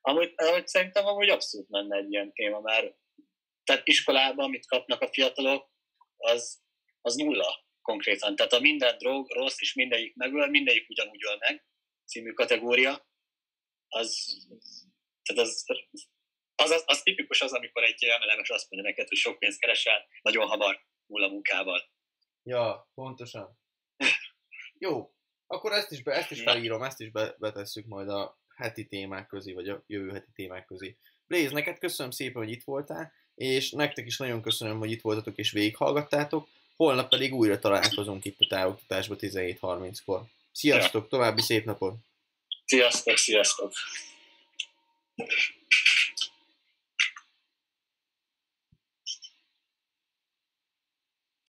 Amúgy, szerintem amúgy abszolút menne egy ilyen téma, mert tehát iskolában, amit kapnak a fiatalok, az, az nulla konkrétan. Tehát a minden drog rossz, és mindegyik megöl, mindegyik ugyanúgy öl meg, című kategória, az, tehát az, az, az, az tipikus az, amikor egy emelemes azt mondja neked, hogy sok pénzt keresel, nagyon hamar múl a munkával. Ja, pontosan. Jó, akkor ezt is, be, ezt is felírom, ezt is be, betesszük majd a heti témák közé, vagy a jövő heti témák közé. Blaze, neked köszönöm szépen, hogy itt voltál, és nektek is nagyon köszönöm, hogy itt voltatok és végighallgattátok. Holnap pedig újra találkozunk itt a távoktatásban 17.30-kor. Sziasztok, további szép napot! Sziasztok, sziasztok!